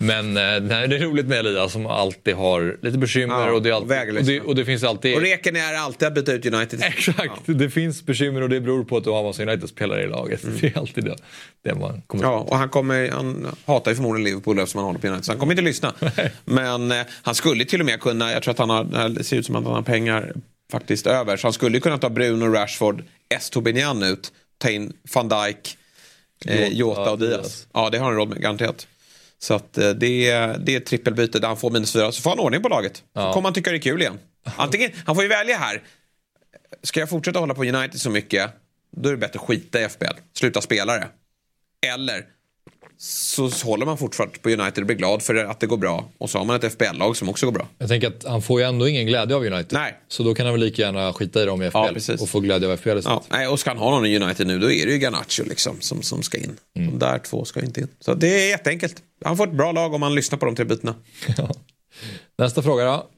Men eh, nej, det är roligt med Elias som alltid har lite bekymmer Ja, och, det alltid, och, det, och det finns alltid... Och reken är alltid att byta ut United. Exakt, det finns bekymmer och det beror på att du har massa United-spelare i laget. Det är alltid det, det man kommer Mm. Ja, och han, kommer, han hatar ju förmodligen Liverpool eftersom han håller på United. Så han kommer inte lyssna. Men eh, han skulle till och med kunna, jag tror att han har, det ser ut som att han har pengar faktiskt över. Så han skulle kunna ta Bruno, Rashford, Estobinian ut, ta in van Dijk, eh, Jota, och. Diaz. Ja, det har han råd med, garanterat. Så att eh, det, är, det är trippelbyte där han får minus fyra. Så får han ordning på laget. Så Ja. kommer han tycka det är kul igen. Antingen, han får ju välja här. Ska jag fortsätta hålla på United så mycket, då är det bättre att skita i FBL. Sluta spela det. Eller så håller man fortfarande på United och blir glad för att det går bra. Och så har man ett FBL-lag som också går bra. Jag tänker att han får ju ändå ingen glädje av United. Nej. Så då kan han väl lika gärna skita i dem i FPL Ja, och få glädje av istället. Ja, nej, och ska han ha någon i United nu då är det ju Garnacho liksom, som, som ska in. De där två ska inte in. Så det är jätteenkelt. Han får ett bra lag om han lyssnar på de tre. Ja. Nästa fråga då.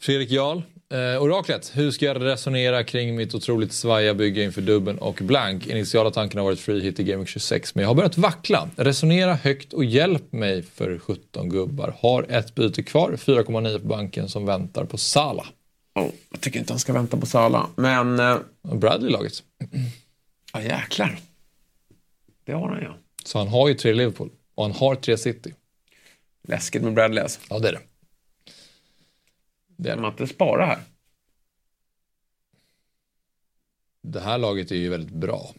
Fredrik Jarl. Eh, oraklet, hur ska jag resonera kring mitt otroligt svaja bygge inför dubben och blank? Initiala tanken har varit free hit i Week 26 men jag har börjat vackla. Resonera högt och hjälp mig för 17 gubbar. Har ett byte kvar, 4,9 på banken som väntar på Sala. Oh, jag tycker inte han ska vänta på Sala. Men, eh, Bradley laget. ja jäklar. Det har han ja. Så han har ju tre Liverpool och han har tre City. Läskigt med Bradley alltså. Ja det är det. Det, är Kan man inte spara här? det här laget är ju väldigt bra.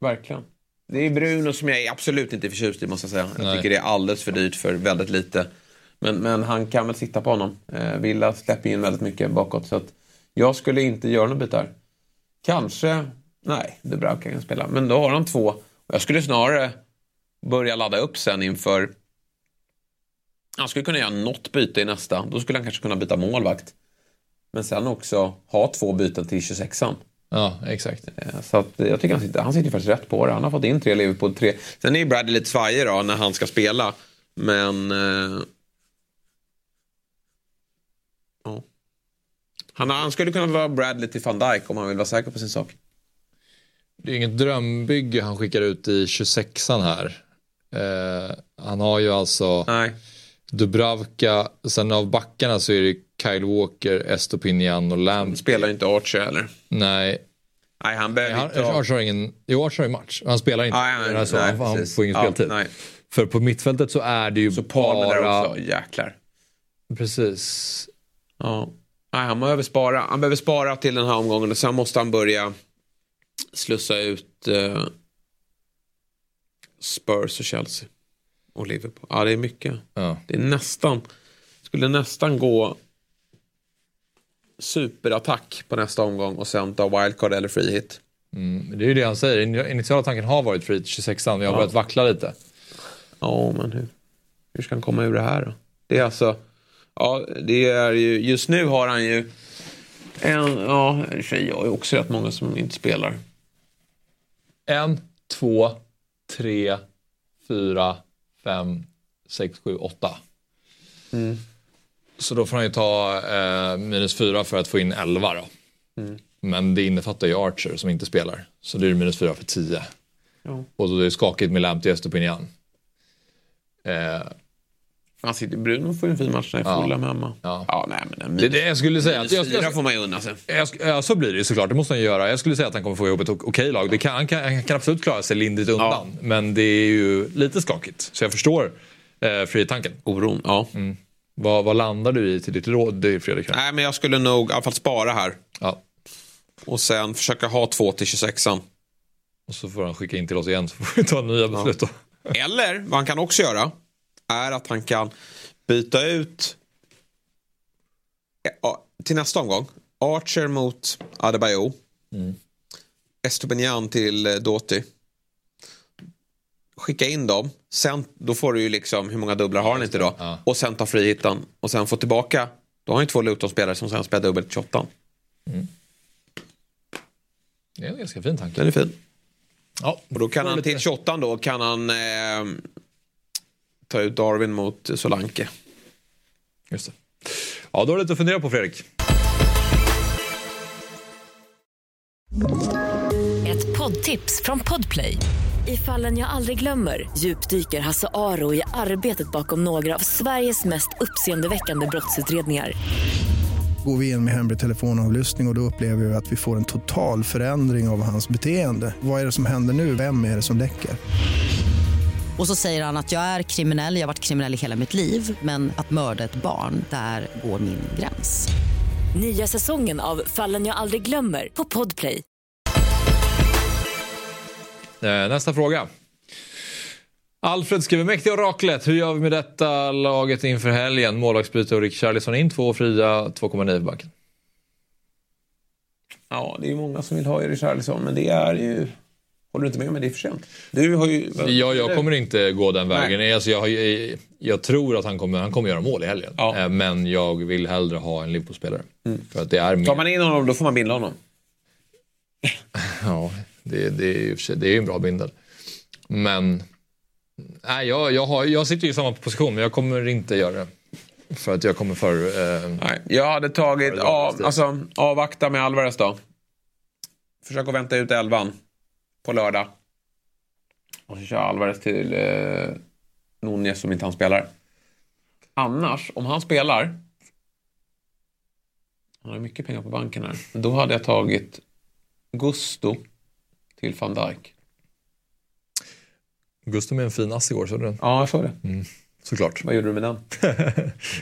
Verkligen. Det är Bruno som jag är absolut inte förtjust i måste jag säga. Jag Nej. tycker det är alldeles för dyrt för väldigt lite. Men, men han kan väl sitta på honom. Eh, Villa släpper in väldigt mycket bakåt. Så att jag skulle inte göra något byte här. Kanske, nej, det brukar jag spela. Men då har han två. Och jag skulle snarare börja ladda upp sen inför... Han skulle kunna göra något byte i nästa. Då skulle han kanske kunna byta målvakt. Men sen också ha två byten till 26an. Ja, exakt. Eh, Så att jag tycker han sitter, han sitter faktiskt rätt på det. Han har fått in tre Liverpool, tre. Sen är ju Bradley lite svajig då när han ska spela. Men... Eh, ja. han, han skulle kunna vara Bradley till van Dijk om han vill vara säker på sin sak. Det är inget drömbygge han skickar ut i 26an här. Eh, han har ju alltså Nej. Dubravka, sen av backarna så är det Kyle Walker, Estopinian och Lamp. Spelar inte Archer heller. Nej, Nej, han behöver han, inte. Archer har ingen, jo Archer har ju match. Han spelar inte. Nej, Det är så, han, han får ingen Ja, speltid. nej. För på mittfältet så är det ju Så Palmer där bara... också, jäklar. Precis. Ja. Nej, han behöver spara. Han behöver spara till den här omgången och sen måste han börja slussa ut eh, Spurs och Chelsea. Och Liverpool. Ja, det är mycket. Ja. Det är nästan, skulle nästan gå superattack på nästa omgång och sen ta wildcard eller free hit. Mm, det är ju det han säger. In- Initiala tanken har varit free till 26an. Jag har börjat vackla lite. Ja, men hur, hur ska han komma ur det här då? Det är alltså, ja, det är ju, just nu har han ju en, ja, i och för sig, jag har ju också rätt många som inte spelar. En, två, tre, fyra, fem, sex, sju, åtta. Mm. Så då får han ju ta eh, minus fyra för att få in elva då. Mm. Men det innefattar ju Archer som inte spelar. Så det är minus fyra för tio. Ja. Och då är det skakigt med Lamptey och Estopinian. Eh, Han sitter, Bruno får ju en fin match när Ja. Fulham hemma. Ja. ja, nej men en det, det jag skulle säga att... Jag, fyra jag, får man ju unna sig. jag, ja, så blir det ju såklart. Det måste han göra. Jag skulle säga att han kommer få ihop ett ok- okej lag. Det kan, han, kan, han kan absolut klara sig lindrigt undan. Men det är ju lite skakigt. Så jag förstår eh, free-tanken. Oron, ja. Vad, vad landar du i till ditt råd Fredrik? Nej, men jag skulle nog i alla fall spara här. Ja. Och sen försöka ha två till 26an. Och så får han skicka in till oss igen så får vi ta nya beslut då. Eller vad han kan också göra är att han kan byta ut till nästa omgång. Archer mot Adebayo. Mm. Estopinian till eh, Doty. Skicka in dem. Sen, då får du ju liksom, hur många dubblar har han inte då? Ja. Och sen ta frihitten. Och sen få tillbaka. Då har han ju två Luton-spelare som sen spelar dubbelt till 28. Det är en ganska fin tanke. Den är fin. Ja, Och då kan han till 28 då kan han eh, ta ut Darwin mot Solanke. just det. Ja, då är det lite att fundera på Fredrik. Ett poddtips från Podplay. I fallen jag aldrig glömmer djupdyker Hasse Aro i arbetet bakom några av Sveriges mest uppseendeväckande brottsutredningar. Går vi in med hemlig telefonavlyssning och, och då upplever vi att vi får en total förändring av hans beteende. Vad är det som händer nu? Vem är det som läcker? Och så säger han att jag är kriminell, jag har varit kriminell i hela mitt liv men att mörda ett barn, där går min gräns. Nya säsongen av Fallen jag aldrig glömmer på Podplay. Eh, nästa fråga. Alfred skriver mäktiga oraklet. Hur gör vi med detta laget inför helgen? Målvaktsbyte och Rick Charlison in. Två fria, 2,9 på banken. Ja, det är många som vill ha Erik Charlison, men det är ju... Håller du inte med mig? Det är för sent. Du har ju... Ja, jag kommer inte gå den vägen. Alltså, jag, har ju- jag tror att han kommer, han kommer göra mål i helgen. Ja. Eh, Men jag vill hellre ha en Liverpool-spelare. För att det är Tar mer... man in honom, då får man binda honom. Ja, det, det, är det är ju en bra bindel. Men nej, jag, jag, har, jag sitter ju i samma position men jag kommer inte göra det. För att jag kommer för... Eh, Nej, jag hade tagit... Av, alltså, avvakta med Alvarez då. Försök att vänta ut elvan på lördag. Och så kör Alvarez till eh, Nunez som inte han spelar. Annars, om han spelar... Han har mycket pengar på banken här. Då hade jag tagit Gusto till van Dijk. Gustav med en fin ass igår, så du den? Ja, jag såg det. Såklart. Vad gjorde du med den?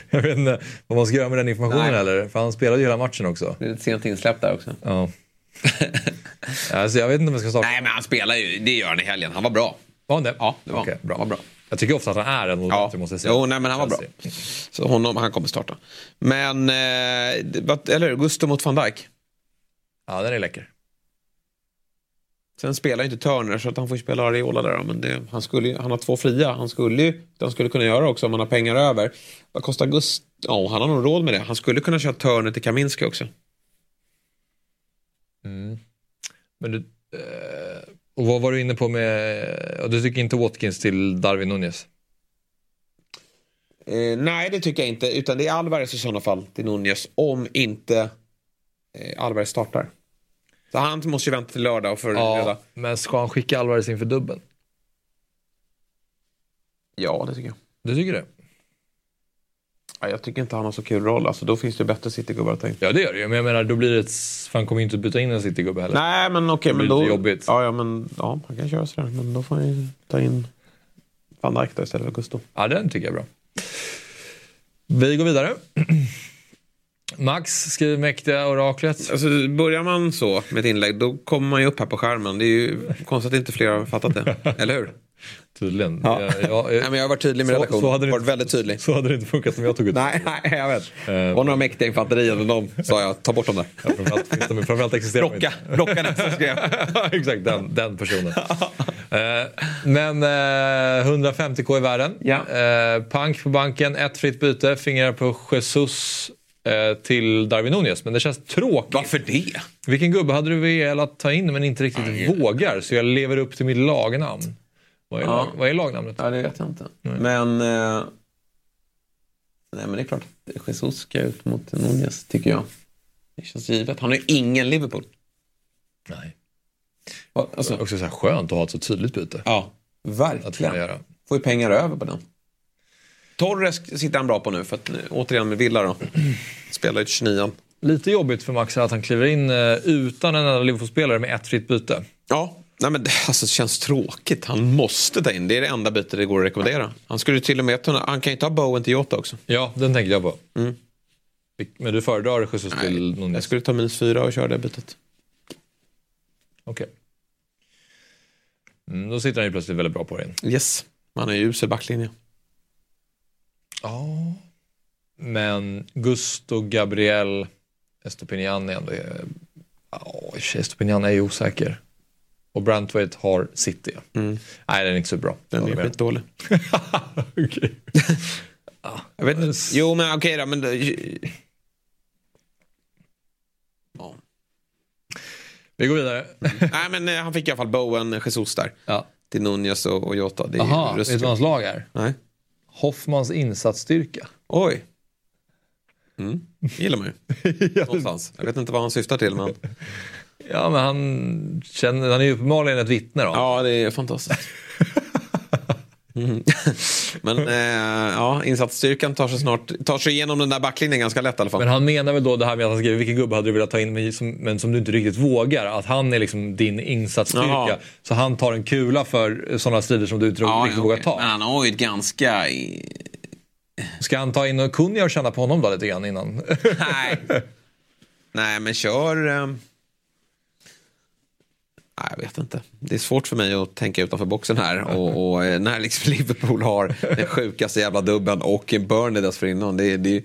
jag vet inte vad man ska göra med den informationen Nej. heller. För han spelade ju hela matchen också. Det är ett sent insläpp där också. Ja. alltså, jag vet inte om jag ska starta. Nej, men han spelar ju. Det gör han i helgen. Han var bra. Var han det? Ja, det var han. bra. Var bra. Jag tycker ofta att han är en mot Ja, måste jag säga. jo, nej, men han var bra. Chelsea. Så honom, han kommer starta. Men, eh, det- eller hur? Gusto mot van Dijk. Ja, den är läcker. Sen spelar ju inte Turner så att han får ju spela Areola där. Men det, han, skulle, han har två fria. Han skulle ju, han skulle kunna göra också om han har pengar över. Vad kostar Gusto? Ja, han har nog råd med det. Han skulle kunna köra Turner till Kaminski också. Men du, eh, och vad var du inne på med... Du tycker inte Watkins till Darwin Nunez? Eh, nej, det tycker jag inte. Utan det är Alvarez i sådana fall till Nunez. Om inte eh, Alvarez startar. Så han måste ju vänta till lördag och. Ja, men ska han skicka Alvarez inför dubben? Ja, det tycker jag. Du tycker det? Ja, jag tycker inte han har så kul roll. Alltså, då finns det bättre Citygubbar att ta in. Ja det gör det ju. Men jag menar då blir det ett... För han kommer ju inte byta in en Citygubbe heller. Nej, men okej. Det men då... jobbigt. Ja, ja, men ja, han kan köra sådär. Men då får han ju ta in Van Dijk då istället för Gusto. Ja, den tycker jag är bra. Vi går vidare. Max skriver mäktiga oraklet. Alltså, börjar man så med ett inlägg då kommer man ju upp här på skärmen. Det är ju konstigt att inte fler har fattat det. Eller hur? Tydligen. Ja. Jag, jag, Nej, men jag har varit tydlig med redaktionen. så hade det varit inte- väldigt tydlig. Så hade det inte funkat som jag tog ut Nej, nej, jag vet. Eh, Det var några mäktiga infanterier och de sa jag, ta bort dem där. Ja, framförallt, finns de, framförallt existerar de Blocka, inte. blocka den som skrev. Exakt, den, den personen. Eh, men eh, 150k i världen. Ja. Eh, pank på banken, ett fritt byte, fingrar på Jesus eh, till Darwin Nunez. Men det känns tråkigt. Varför det? Vilken gubbe hade du velat ta in men inte riktigt vågar? Så jag lever upp till mitt lagnamn. Vad är, Ja. lag, vad är lagnamnet? Ja, det vet jag inte. Men... Eh, nej, men det är klart. att Jesus ska ut mot Nunez, tycker jag. Det känns givet. Han har ju ingen Liverpool. Nej. Alltså, Också så här skönt att ha ett så tydligt byte. ja, Att verkligen. göra. Får ju pengar över på den. Torres sitter han bra på nu, för att, eh, återigen med Villa då. Spelar ju 29 Lite jobbigt för Max att han kliver in eh, utan en enda Liverpool-spelare med ett fritt byte. Ja, nej men det, alltså, det känns tråkigt. Han måste ta in. Det är det enda bytet det går att rekommendera. Han skulle till och med kunna, han kan ju ta Bowen till Jota också. Ja, den tänker jag på. Mm. Men du föredrar Jesus till Jag Nunez? skulle ta minus fyra och köra det bytet. Okej. Mm, då sitter han ju plötsligt väldigt bra på det. Yes, han är ju usel backlinje. Ja. Men Gusto, Gabriel, Estopinian är ändå... Ja, Estopinian är ju osäker. Och Brantwaite har City. Nej, den är inte så bra. Den är skitdålig. Okej. Jag vet inte. Jo, men okej då. Men, det- ja. Vi går vidare. Nej, men eh, han fick i alla fall Bowen, Jesus där. Ja. Till Nunez och, och Jota. Det är Jaha, ju vet du vad hans lag är? Nej. Hoffmans insatsstyrka. Oj. Mm. Det gillar man ju. Någonstans. Jag vet inte vad han syftar till, men Ja, men han, känner, han är ju uppenbarligen ett vittne då. ja, det är fantastiskt. Mm. Men eh, ja, insatsstyrkan tar sig snart tar sig igenom den där backlinjen ganska lätt i alla fall. Men han menar väl då det här med att han skriver vilken gubbe hade du velat ta in men som, men som du inte riktigt vågar. Att han är liksom din insatsstyrka. Jaha. Så han tar en kula för sådana strider som du inte ja, riktigt ja, vågar ta. Men han har ju ett ganska... Ska han ta in och Kunja och känna på honom då lite grann innan? Nej. Nej, men kör... Eh... Jag vet inte. Det är svårt för mig att tänka utanför boxen här. Och, och eh, när liksom Liverpool har den sjukaste jävla dubben och en Burnley dessförinnan. Det, det,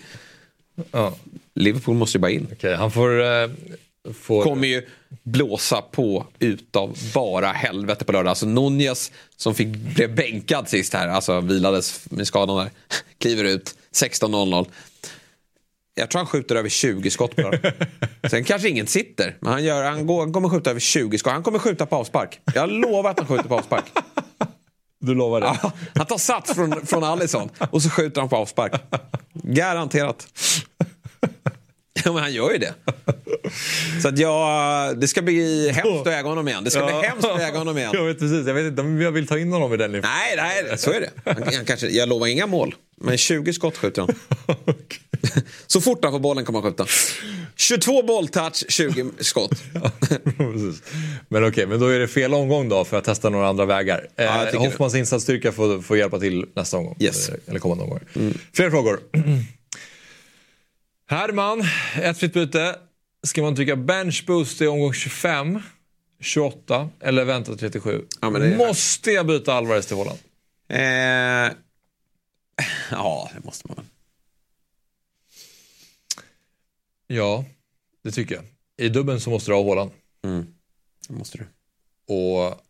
ja. Liverpool måste ju bara in. Okej, han får... Eh, får... kommer ju blåsa på utav bara helvete på lördag. Alltså Nunez som fick, blev bänkad sist här, alltså vilades med skadan där, kliver ut 16.00. Jag tror han skjuter över 20 skott på. Sen kanske ingen sitter, men han, gör, han, går, han kommer skjuta över 20 skott. Han kommer skjuta på avspark. Jag lovar att han skjuter på avspark. Du lovar det? Ja, han tar sats från, från Alisson och så skjuter han på avspark. Garanterat. Ja, men han gör ju det. Så att jag, det ska bli hemskt att äga honom igen. Det ska bli hemskt att äga honom igen. Jag vet precis, jag vet inte om jag vill ta in honom i den livs- Nej, nej, så är det. Han, han kanske, jag lovar inga mål, men 20 skott skjuter han. Så fort han får bollen kommer han skjuta. 22 bolltouch, 20 skott. Precis. Men okej, men då är det fel omgång då för att testa några andra vägar. jag Eh, Hoffmans insatsstyrka får, får hjälpa till nästa omgång. Yes. Eller, kommande omgångar. Fler frågor. Herman, ett fritt byte. Ska man trycka bench boost i omgång 25, 28 eller vänta till 37? Ja, Måste jag byta Alvarez till Holland? Eh, ja, det måste man. Ja, det tycker jag. I dubben så måste du ha Holland. Det måste du. Och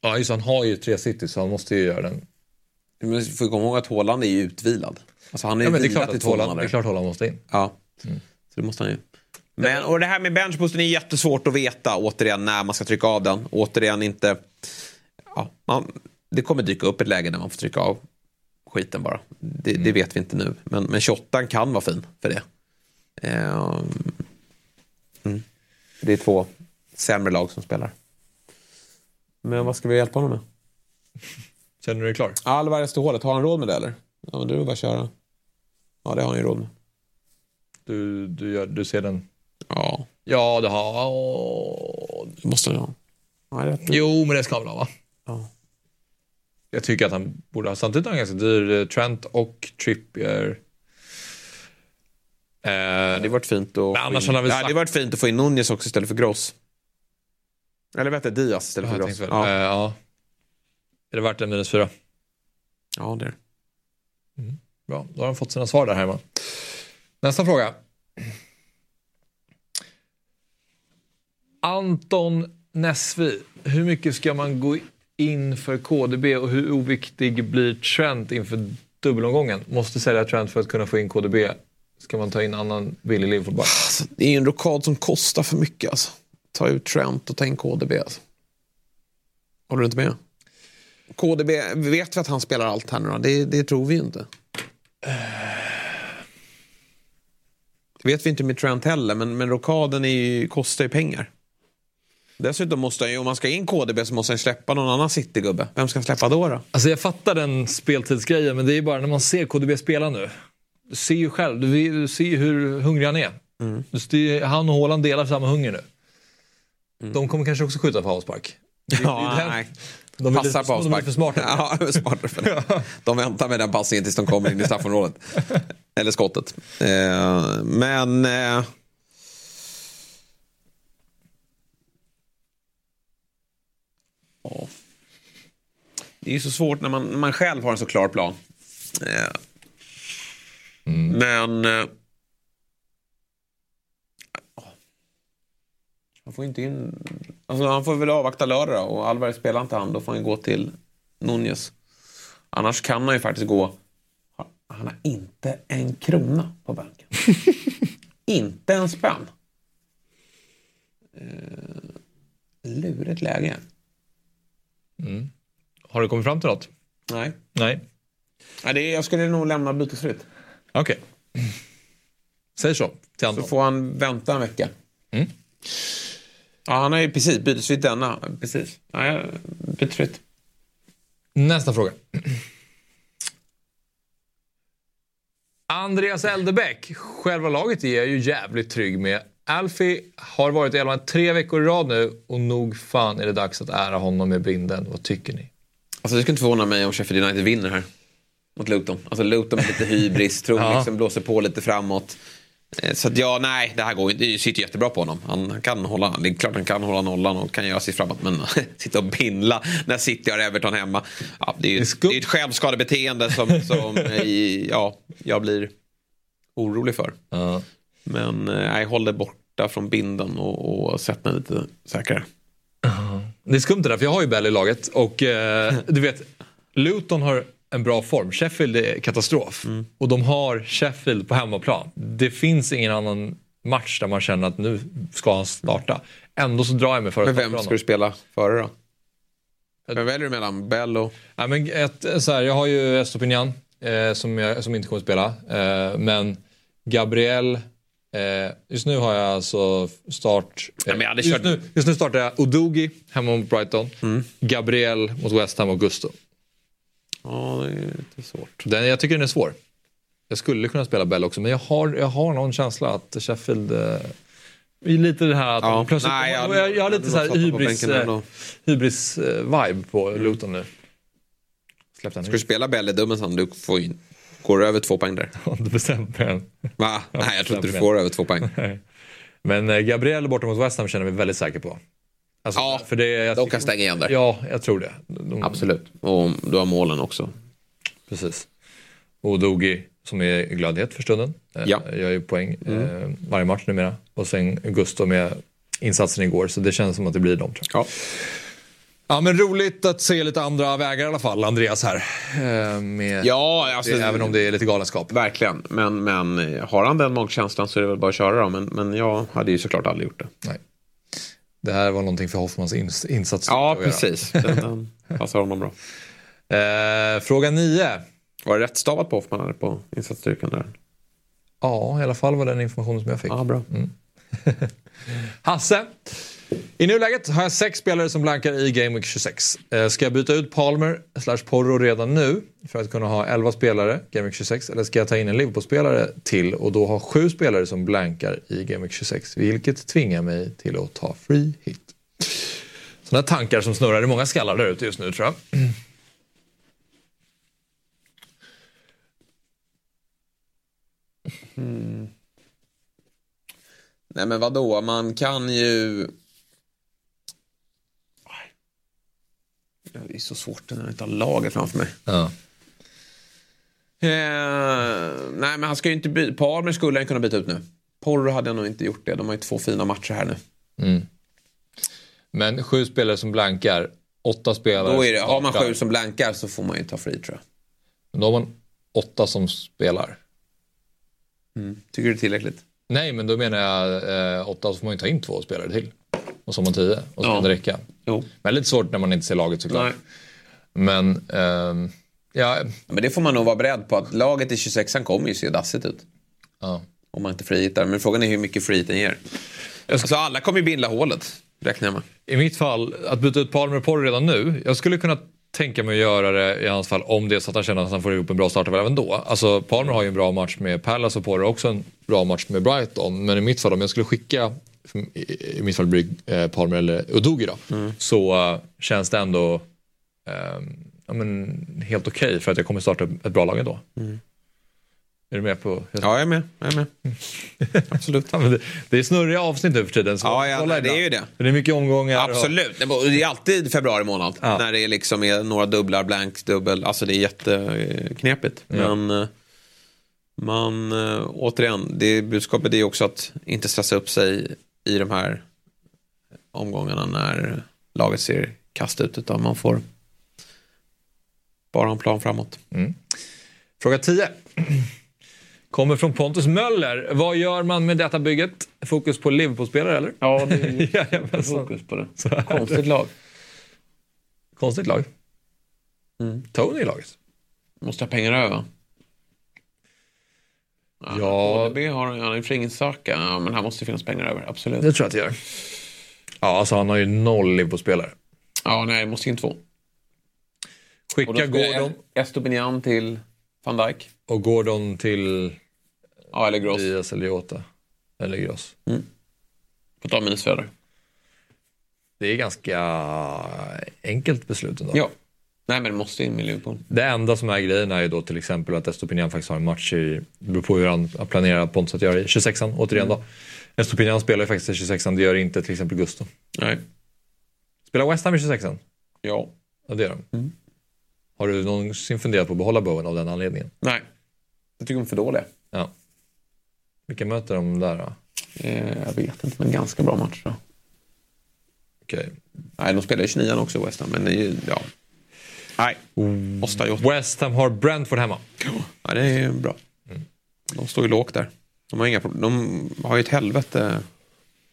ja, just han har ju tre city så han måste ju göra den. Men får komma ihåg att Haaland är ju utvilad. Alltså han är Ja, men det är klart att två Holland, det är klart Holland måste in. Ja, så det måste han ju. Men, och det här med benchboosten är jättesvårt att veta återigen när man ska trycka av den. Återigen inte... Ja, man, det kommer dyka upp ett läge där man får trycka av skiten bara. Det, det vet vi inte nu. Men, men 28 kan vara fin för det. Ehm, mm. Det är två sämre lag som spelar. Men vad ska vi hjälpa honom med? Känner du dig klar? Alvarez till hålet, har han råd med det eller? Ja, men då är det bara att köra. Ja, det har han ju råd med. Du, du, gör, du ser den? Ja, Ja, det har... det måste han ha. Ja, det. Jo, men det ska han väl ha va? Ja. Jag tycker att han borde ha. Samtidigt är han ganska dyr. eh, Trent och Trippier. Eh, Det varit fint att, annars in... har han väl det sagt- varit fint att få in Nunez också istället för Gross. Eller vet du, Diaz istället för tänkte Gross. Ja. eh, ja. Är det värt en minus fyra? ja, det är det. Bra, då har han fått sina svar där hemma. Nästa fråga. Anton Nesvi. Hur mycket ska man gå inför KDB och hur oviktig blir Trent inför dubbelomgången? Måste sälja Trent för att kunna få in KDB. Ska man ta in annan billig Liverpoolback? Alltså, det är en rokad som kostar för mycket alltså. Ta ut Trent och ta in KDB alltså. Håller du inte med? KDB, vet vi att han spelar allt här nu då? Det, det tror vi ju inte. Det vet vi inte med Trent heller, men, men rokaden är ju, kostar ju pengar. Dessutom måste han ju, om man ska in KDB så måste han släppa någon annan City-gubbe. Vem ska han släppa då? då? Alltså jag fattar den speltidsgrejen, men det är bara när man ser KDB spela nu. Du ser ju själv, du, ser ju hur hungrig han är. Du ser, han och Haaland delar samma hunger nu. De kommer kanske också skjuta på avspark. Ja, den- nej. De Passar lite, på de är avspark. för smarta. Ja, de är smartare för det. De väntar med den passningen tills de kommer in i straffområdet. Eller skottet. Eh, men... Eh, ja. Det är ju så svårt när man, när man själv har en så klar plan. Eh, Men... Eh, han får inte in... Alltså, han får väl avvakta lördag och Alvarez spelar inte han. Då får han gå till Nunez. Annars kan han ju faktiskt gå... Han har inte en krona på banken. inte en spänn. Eh, lurigt läge. Har du kommit fram till något? Nej. Nej. Nej det är, jag skulle nog lämna bytesfritt. Okej. Säg så till Så Anton. får han vänta en vecka. Mm. Ja, han har ju precis bytesfritt denna. Precis. Ja, ja, bytesfritt. Nästa fråga. Andreas Eldebäck. Själva laget är jag ju jävligt trygg med. Alfie har varit i elvan tre veckor i rad nu och nog fan är det dags att ära honom med binden. Vad tycker ni? Alltså det skulle inte förvåna mig om Sheffield United vinner här. Mot Luton. Alltså Luton med lite hybris, tror Ja. liksom blåser på lite framåt. Eh, Så att ja, nej, det här går inte. Det sitter jättebra på honom. Han kan hålla, det är klart han kan hålla nollan och kan göra sitt framåt. Men sitta och bindla när City har Everton hemma. Ja, det är ju Det är ett, självskadebeteende som, som i, ja, jag blir orolig för. Ja. Men eh, nej, håll det borta från binden och, och sätt mig lite säkrare. Det är skumt det där, för jag har ju Bell i laget och eh, du vet, Luton har en bra form. Sheffield är katastrof. Och de har Sheffield på hemmaplan. Det finns ingen annan match där man känner att nu ska han starta. Ändå så drar jag mig för att Men vem ska du spela före då? Vem väljer du mellan? Bell och... Ja, men ett, så här, jag har ju Estopinian eh, som, jag, som inte kommer att spela. Eh, men Gabriel, eh, just nu har jag alltså start... Eh, men jag just, nu, just nu startar jag Odogi hemma mot Brighton. Mm. Gabriel mot West Ham och Gusto. Ja, det är lite svårt. Den, jag tycker den är svår. Jag skulle kunna spela Bell också, men jag har, jag har någon känsla att Sheffield... Eh, lite det här att Ja, plötsligt... nej, jag, jag- jag, har lite så här hybris, eh, ändå. hybris eh, vibe på Luton nu. Släpp den Ska du spela Bell i dubbelsen? Du får ju... Går du över två poäng där? Inte bestämt mig än. Va? Nej, jag tror inte du får över två poäng. Men eh, Gabriel borta mot West Ham känner mig väldigt säker på. Alltså, Ja, för det, jag De kan stänga igen där. Ja, jag tror det. De, Absolut. Och du har målen också. Precis. Och Dogi som är glödhet för stunden. Eh, Ja. Mm. Gör ju poäng eh, varje match numera. Och sen Gusto med insatsen igår. Så det känns som att det blir dem tror jag. Ja. Ja men roligt att se lite andra vägar i alla fall, Andreas här. Eh, med, Ja, alltså, det, även om det är lite galenskap. Verkligen. Men, men har han den magkänslan så är det väl bara att köra då. Men, men jag hade ju såklart aldrig gjort det. Nej. Det här var någonting för Hoffmans ins- insats. Ja, precis. Den, den passar honom bra. Eh, fråga nio. Var det rätt stavat på Hoffman eller på insatsstyrkan där? Ja, i alla fall var den informationen som jag fick. Ja, bra. Hasse. I nuläget har jag sex spelare som blankar i Game Week 26. Eh, ska jag byta ut Palmer slash Porro redan nu för att kunna ha 11 spelare Game Week 26? Eller ska jag ta in en Liverpool-spelare till och då ha sju spelare som blankar i Game Week 26? Vilket tvingar mig till att ta free hit. Sådana tankar som snurrar i många skallar där ute just nu tror jag. Mm. Nej men vadå, man kan ju... Det är så svårt när jag inte har laget framför mig. Ja. Eh, nej men han ska ju inte byta. Palmer skulle han kunna byta ut nu. Porro hade jag nog inte gjort det. De har ju två fina matcher här nu. Men sju spelare som blankar, åtta spelare Då är det, har man sju som blankar så får man ju ta fri tror jag. Då har man åtta som spelar. Tycker du det är tillräckligt? Nej, men då menar jag eh, åtta så får man ju ta in två spelare till. Och så har man tio och så Ja. kan det räcka. Jo. Men lite svårt när man inte ser laget såklart. Nej. Men ehm, ja, Men det får man nog vara beredd på att laget i 26an kommer ju se dassigt ut. ja. Om man inte frihittar. Men frågan är hur mycket frihiten ger. Alltså alla kommer ju binda hålet. Räknar jag med. I mitt fall, att byta ut Palmer Porro redan nu. Jag skulle kunna tänka mig att göra det i hans fall om det är så att han känner att han får ihop en bra start även då. Alltså Palmer har ju en bra match med Palace och Porro också en bra match med Brighton. Men i mitt fall, om jag skulle skicka, i i mitt fall blir eh, Palmer eller Udogi då, så eh, känns det ändå eh, ja, men, helt okej för att jag kommer starta ett bra lag ändå. Är du med på? Ja, jag är med. Jag är med. Absolut. Ja, det, det är snurriga avsnitt nu för tiden. Så Ja, ja, nej, det är ju det. Det är mycket omgångar. och- Absolut. Det var- det är alltid februari månad. Ja. När det är liksom är några dubblar, blank, dubbel. Alltså det är jätteknepigt. Ja. Men eh, man, eh, återigen, det budskapet är också att inte stressa upp sig i de här omgångarna när laget ser kast ut. Utan man får bara ha en plan framåt. Fråga 10. Kommer från Pontus Möller. Vad gör man med detta bygget? Fokus på Liverpool-spelare eller? Ja, det är fokus på det. Konstigt lag. Konstigt lag. Mm. Tony i laget. Måste ha pengar över. Ja. HDB har han har ju ingen ja, men här måste finnas pengar över. Absolut. Det tror jag att det gör. Ja, alltså han har ju noll Liverpool-spelare. Ja, nej, måste in två. Skicka Gordon Estopinian till van Dijk. och Gordon till Ja, eller Gross. Diaz eller Jota. Eller Gross. Får ta minusföder. Det är ganska enkelt beslut ändå. Ja. Nej, men det måste in med Liverpool. Det enda som är grejen är ju då till exempel att Estopinian faktiskt har en match i, det beror på hur han har planerat Pontus att göra i 26an återigen då. Estopinian spelar ju faktiskt i 26an, det gör inte till exempel Gusto. Nej. Spelar West Ham i 26an? Ja. Ja det gör de. Har du någonsin funderat på att behålla Bowen av den anledningen? Nej. Jag tycker de är för dåliga. Ja. Vilka möter de där då? Eh, jag vet inte, men ganska bra match då. Okej. Nej, de spelar i 29 också, West Ham, men det är ju, ja. Nej, måste ha gjort. West Ham har Brentford hemma. Ja, det är bra. De står ju lågt där. De har, inga, de har ju ett helvete,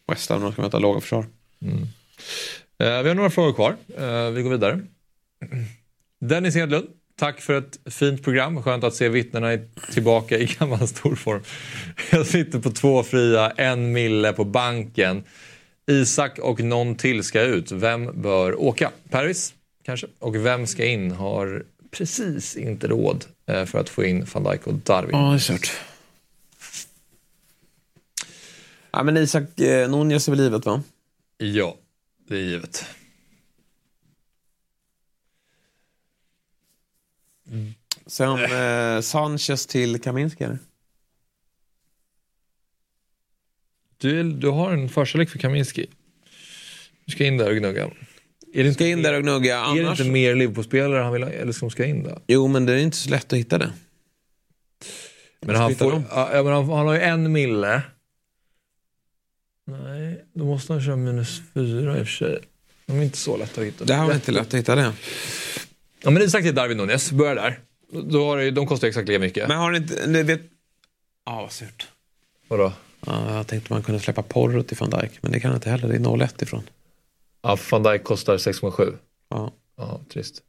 West Ham, när de ska möta låga försvar. Eh, vi har några frågor kvar. Eh, vi går vidare. Dennis Hedlund, tack för ett fint program. Skönt att se vittnena i- tillbaka i gammal storform. Jag sitter på två fria, en mille på banken. Isak och någon till ska ut. Vem bör åka? Paris kanske? Och vem ska in? Har precis inte råd eh, för att få in van Dijk och Darwin. Ja, det är kört. Ja, men Isak eh, Nunez är väl livet, va? Ja, det är givet. Sen eh, Sanchez till Kaminski, eller? Du, du har en förkärlek för Kaminski. Du ska in där och gnugga. Är det inte, Ska in där och gnugga, är det annars... inte mer Liverpool-spelare han vill ha, eller som ska in där? Jo, men det är inte så lätt att hitta det. Men han, får, ja, men han, han har ju en mille. Nej, då måste han köra minus fyra i och för sig. De är inte så lätta att hitta. Det här var inte lätt att hitta det. Ja, men Isak till Darwin Nunez, börja där. Då har det, de kostar exakt lika mycket. Men har ni inte... Ni vet... Ja, vad surt. Vadå? Ja, jag tänkte man kunde släppa Porro till van Dijk, men det kan jag inte heller. Det är 0-1 ifrån. Ja, van Dijk kostar 6,7. Ja. Ja, trist.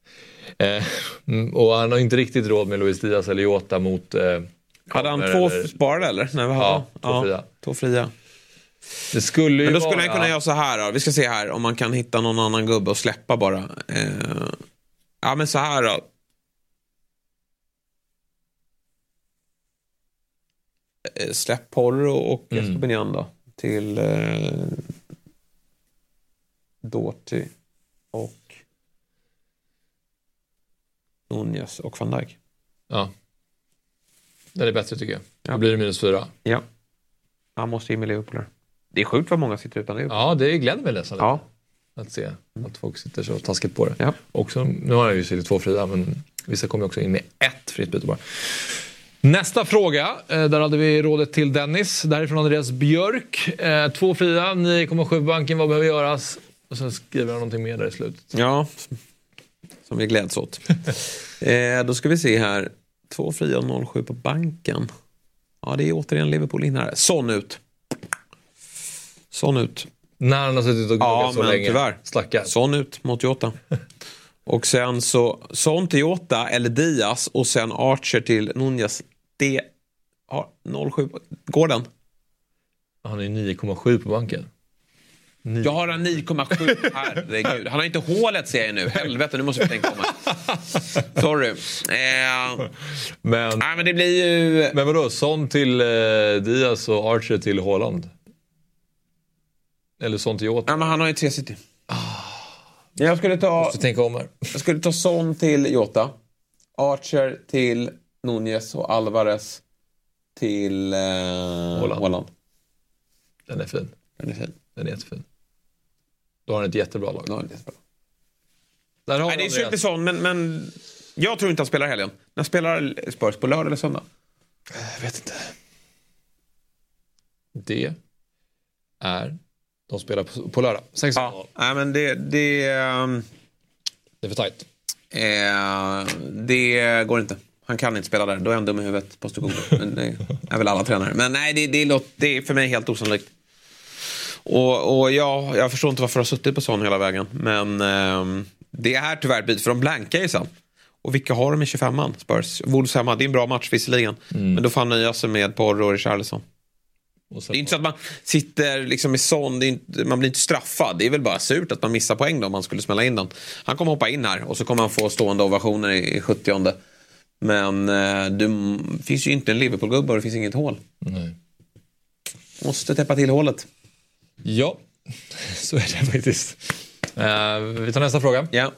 Eh, mm, och han har inte riktigt råd med Luis Diaz eller Jota mot... Eh, Hade han två eller- sparade eller? Nej, vad Ja, två fria. Två fria. Det skulle ju Men då skulle vara... han kunna göra så här då. Vi ska se här om man kan hitta någon annan gubbe och släppa bara. Eh, ja men så här då. Eh, Släpp Porro och Mm. Estopinian då. Till eh, Doughty och Nunez och van Dijk. Ja. Det är bättre tycker jag. Ja. Då blir det minus fyra. Ja. Han måste in med Liverpool. Det är sjukt vad många sitter utan Liverpool. Ja, det gläder mig nästan. Ja. Att se att folk sitter så taskigt på det. Ja. Också, nu har jag ju suttit två fria, men vissa kommer också in med ett fritt byte bara. Nästa fråga, eh, där hade vi rådet till Dennis. Därifrån Andreas Björk. Eh, Två fria, 9,7 på banken, vad behöver göras? Och sen skriver han någonting mer där i slutet. Ja, som vi gläds åt. eh, då ska vi se här. Två fria och 0,7 på banken. Ja, det är återigen Liverpool in här. Sån ut. Sån ut. När han har suttit och Ja, gnuggat så men länge. tyvärr. Stackar. Sån ut mot Jota. Och sen så Son till Jota eller Diaz och sen Archer till Nunez. Det har 0,7. på- Går den? Han är ju 9,7 på banken. Jag har en 9,7. Herregud. Han har inte hålet ser jag nu. Helvete, nu måste vi tänka om. Sorry. Eh, Men, nej, men det blir ju... men vadå, Son till eh, Diaz och Archer till Haaland? Eller Son till Jota? Ja, men han har ju tre city. Jag skulle ta, Måste tänka om här. jag skulle ta Son till Jota. Archer till Nunez och Alvarez till eh. Haaland. Den är fin. Den är fin. Den är jättefin. Då har han ett jättebra lag. Ja, det är. Där har Nej, det är synd med. Son, men, men jag tror inte han spelar helgen. När spelar Spurs? På lördag eller söndag? Jag vet inte. Det är... De spelar på, på lördag. 6 Ja. Nej, men det... det ehm, Det är för tajt. Eh, det går inte. Han kan inte spela där. Då är han dum i huvudet, Postecoglou. Men det är väl alla tränare. Men nej, det, det, låter, det är för mig helt osannolikt. Och, och jag, jag förstår inte varför jag har suttit på sån hela vägen. Men ehm, det är tyvärr ett byte, för de blankar ju sen. Och vilka har de i 25an? Spurs. Wolves hemma, det är en bra match visserligen. Men då får han nöja sig med Porro och Richarlison. Och Det är inte så att man sitter liksom i sån, inte, man blir inte straffad. Det är väl bara surt att man missar poäng då om man skulle smälla in den. Han kommer hoppa in här och så kommer han få stående ovationer i, i 70 Men eh, det finns ju inte en Liverpool-gubbe och det finns inget hål. Nej. Måste täppa till hålet. Ja, så är det faktiskt. Eh, vi tar nästa fråga. Ja.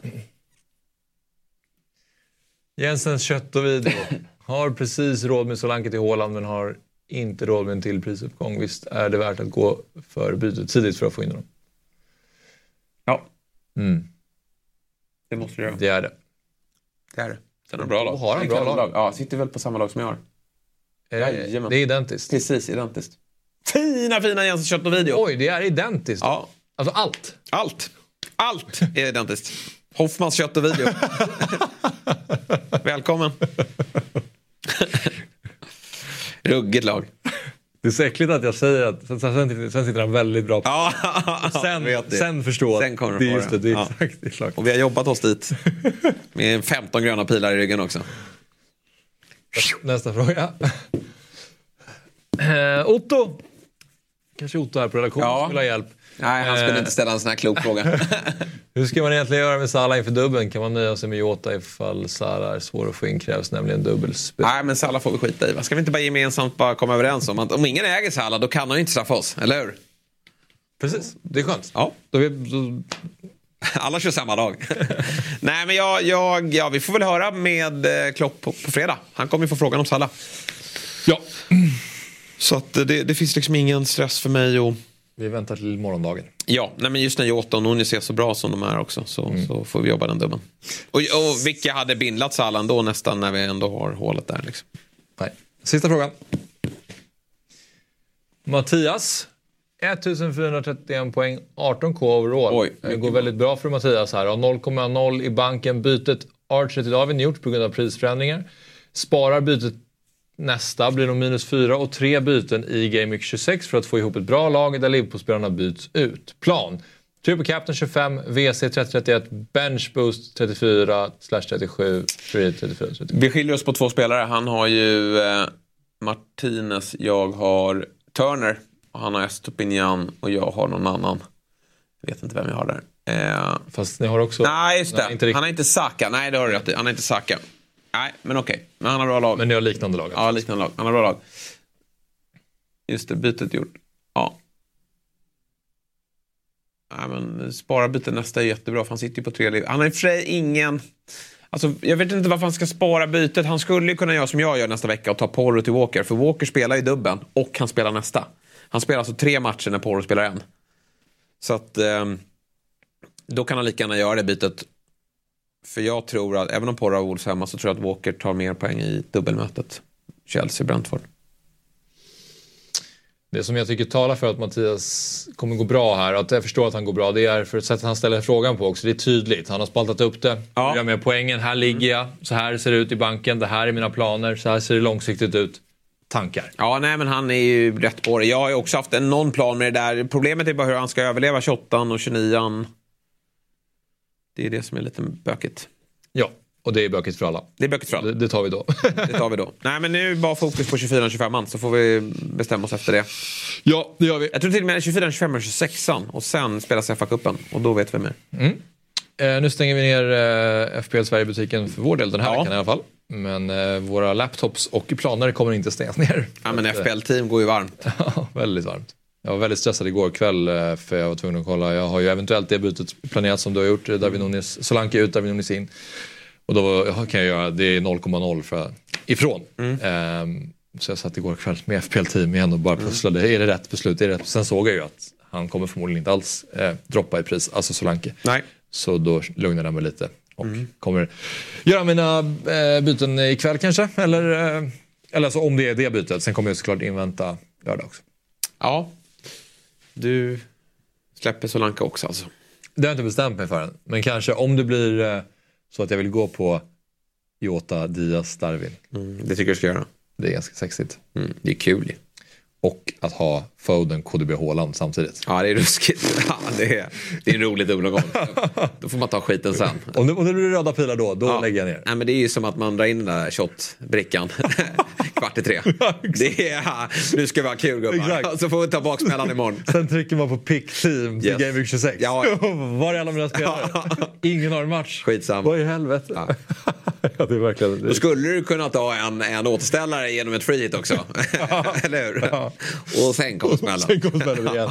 Jensens kött och video. Har precis råd med Solanke till Håland men har inte råd med en till prisuppgång. Visst är det värt att gå för bytet tidigt för att få in honom? ja, Mm, det måste du göra. det är det. Det är det. Den har bra lag. Och har En bra kanonlag. lag? Ja, sitter väl på samma lag som jag har. Eh, Jajamän. Det är identiskt. Precis identiskt. Fina, fina Jensens kött och video. Oj, det är identiskt. Ja, Alltså allt. Allt. Allt är identiskt. Hoffmans kött och video. Välkommen. Ruggigt lag. Det är så äckligt att jag säger att sen, sen, sen sitter han väldigt bra på Ja, Sen, det. sen förstå att Sen kommer det få just det. det. Det är Ja. exakt det är klart. Och vi har jobbat oss dit. Med 15 gröna pilar i ryggen också. Nästa fråga. Eh, Otto. Kanske Otto här på redaktionen Ja. vill ha hjälp. Nej, han skulle Eh, inte ställa en sån här klok fråga. Hur ska man egentligen göra med Salah inför dubbeln? Kan man nöja sig med Jota ifall Salah är svår att få in? Krävs nämligen dubbelspel. Nej, men Salah får vi skita i. va? Ska vi inte bara gemensamt bara komma överens om att om ingen äger Salah då kan han ju inte straffa oss, eller hur? Precis, det är skönt. Ja. Då, vi, då, Alla kör samma dag. Nej, men jag, jag, ja, vi får väl höra med eh, Klopp på, på fredag. Han kommer ju få frågan om Salah. ja. Så att det, det finns liksom ingen stress för mig. Och, vi väntar till morgondagen. ja, nej, men just när Jota och Nunez är så bra som de är också så, så får vi jobba den dubben. Och, och vilka hade bindlat Salah ändå nästan när vi ändå har hålet där. Liksom. Nej. Sista frågan. Mattias. 1431 poäng, 18k overall. Oj, det går väldigt bra för Mattias här. Har 0,0 i banken. Bytet Archer till David gjort på grund av prisförändringar. Sparar bytet nästa, blir nog minus 4 och tre byten i Game Week 26 för att få ihop ett bra lag där Liverpool-spelarna byts ut. Plan. Triple Captain 25, WC 3031, Bench Boost 34, slash 37, Free 34, 37. Vi skiljer oss på två spelare. Han har ju eh, Martinez, jag har Turner. Han har Estopinian och jag har någon annan. Jag vet inte vem jag har där. Eh, Fast ni har också... nej, just det. Nej, han har inte Saka. Nej, det har du rätt i. Han har inte Saka. Nej, men okej. Men han har bra lag. Men ni har liknande lag? alltså. Ja, liknande lag. Han har bra lag. Just det, bytet gjort. Ja. Nej, men spara bytet nästa är jättebra för han sitter ju på tre liv. Han har i och för sig ingen... Alltså, jag vet inte varför han ska spara bytet. Han skulle ju kunna göra som jag gör nästa vecka och ta Porro till Walker. För Walker spelar ju dubben och han spelar nästa. Han spelar alltså tre matcher när Porro spelar en. Så att ehm, då kan han lika gärna göra det bytet. För jag tror att, även om Porro har Wolves hemma, så tror jag att Walker tar mer poäng i dubbelmötet. Chelsea-Brentford. Det som jag tycker talar för att Mattias kommer gå bra här, att jag förstår att han går bra, det är för sättet han ställer frågan på också. Det är tydligt. Han har spaltat upp det. Ja. Jag med poängen. Här ligger jag. Så här ser det ut i banken. Det här är mina planer. Så här ser det långsiktigt ut. Tankar. Ja, nej, men han är ju rätt på det. Jag har ju också haft en, någon plan med det där. Problemet är bara hur han ska överleva 28 och 29 Det är det som är lite bökigt. Ja, och det är bökigt för alla. Det är bökigt för alla. Det, det tar vi då. Det tar vi då. Nej, men nu bara fokus på 24 och 25 så får vi bestämma oss efter det. ja, det gör vi. Jag tror till och med 24, 25 och 26 och sen spelas FA-cupen och då vet vi mer. Eh, nu stänger vi ner eh, FPL Sverige-butiken för vår del den här Ja. veckan i alla fall. Men eh, våra laptops och planer kommer inte stängas ner. Ja, men FPL-team går ju varmt. Ja, väldigt varmt. Jag var väldigt stressad igår kväll eh, för jag var tvungen att kolla. Jag har ju eventuellt det bytet planerat som du har gjort. David Nunes, Solanke ut, David Nunes in. Och då ja, kan jag göra, det är 0,0 för, ifrån. Ehm, så jag satt igår kväll med FPL-team igen och bara pusslade. Är det rätt beslut? Är det rätt? Sen såg jag ju att han kommer förmodligen inte alls eh, droppa i pris, alltså Solanke. Nej. Så då lugnade jag mig lite och kommer göra mina eh, byten ikväll kanske. Eller, eh, eller alltså om det är det bytet. Sen kommer jag såklart invänta lördag också. Ja. Du släpper Solanka också alltså. Det har jag inte bestämt mig för än. Men kanske om det blir eh, så att jag vill gå på Jota, Diaz, Darwin. Mm, det tycker jag ska göra. Det är ganska sexigt. Mm, det är kul ju. Och att ha Foden, KDB, Haaland samtidigt. Ja, det är ruskigt. Ja, det, är, det är en rolig dubbelomgång. Då får man ta skiten sen. Om det, om det blir röda pilar då, då Ja. lägger jag ner. Nej, men det är ju som att man drar in den där shot-brickan kvart i tre. det är, nu ska vi ha kul gubbar. Exakt. Så får vi ta baksmällan imorgon. Sen trycker man på pick team till Yes. Game Week 26. Ja. Var är alla mina spelare? Ingen har en match. Skitsamma. Vad i helvete? Ja. Ja, det är verkligen... Då skulle du kunna ta en, en återställare genom ett free hit också. Eller hur? Och sen kommer smällen. Sen kommer smällen igen.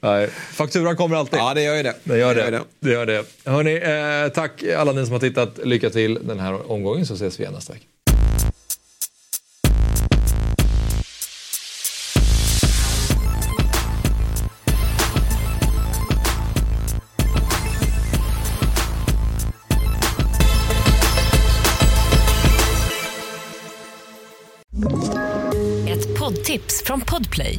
Nej, fakturan kommer alltid. Ja, det gör ju det. Det gör gör det. det, gör det. Hörrni, eh, tack alla ni som har tittat. Lycka till den här omgången så ses vi igen nästa vecka. Ett poddtips från Podplay.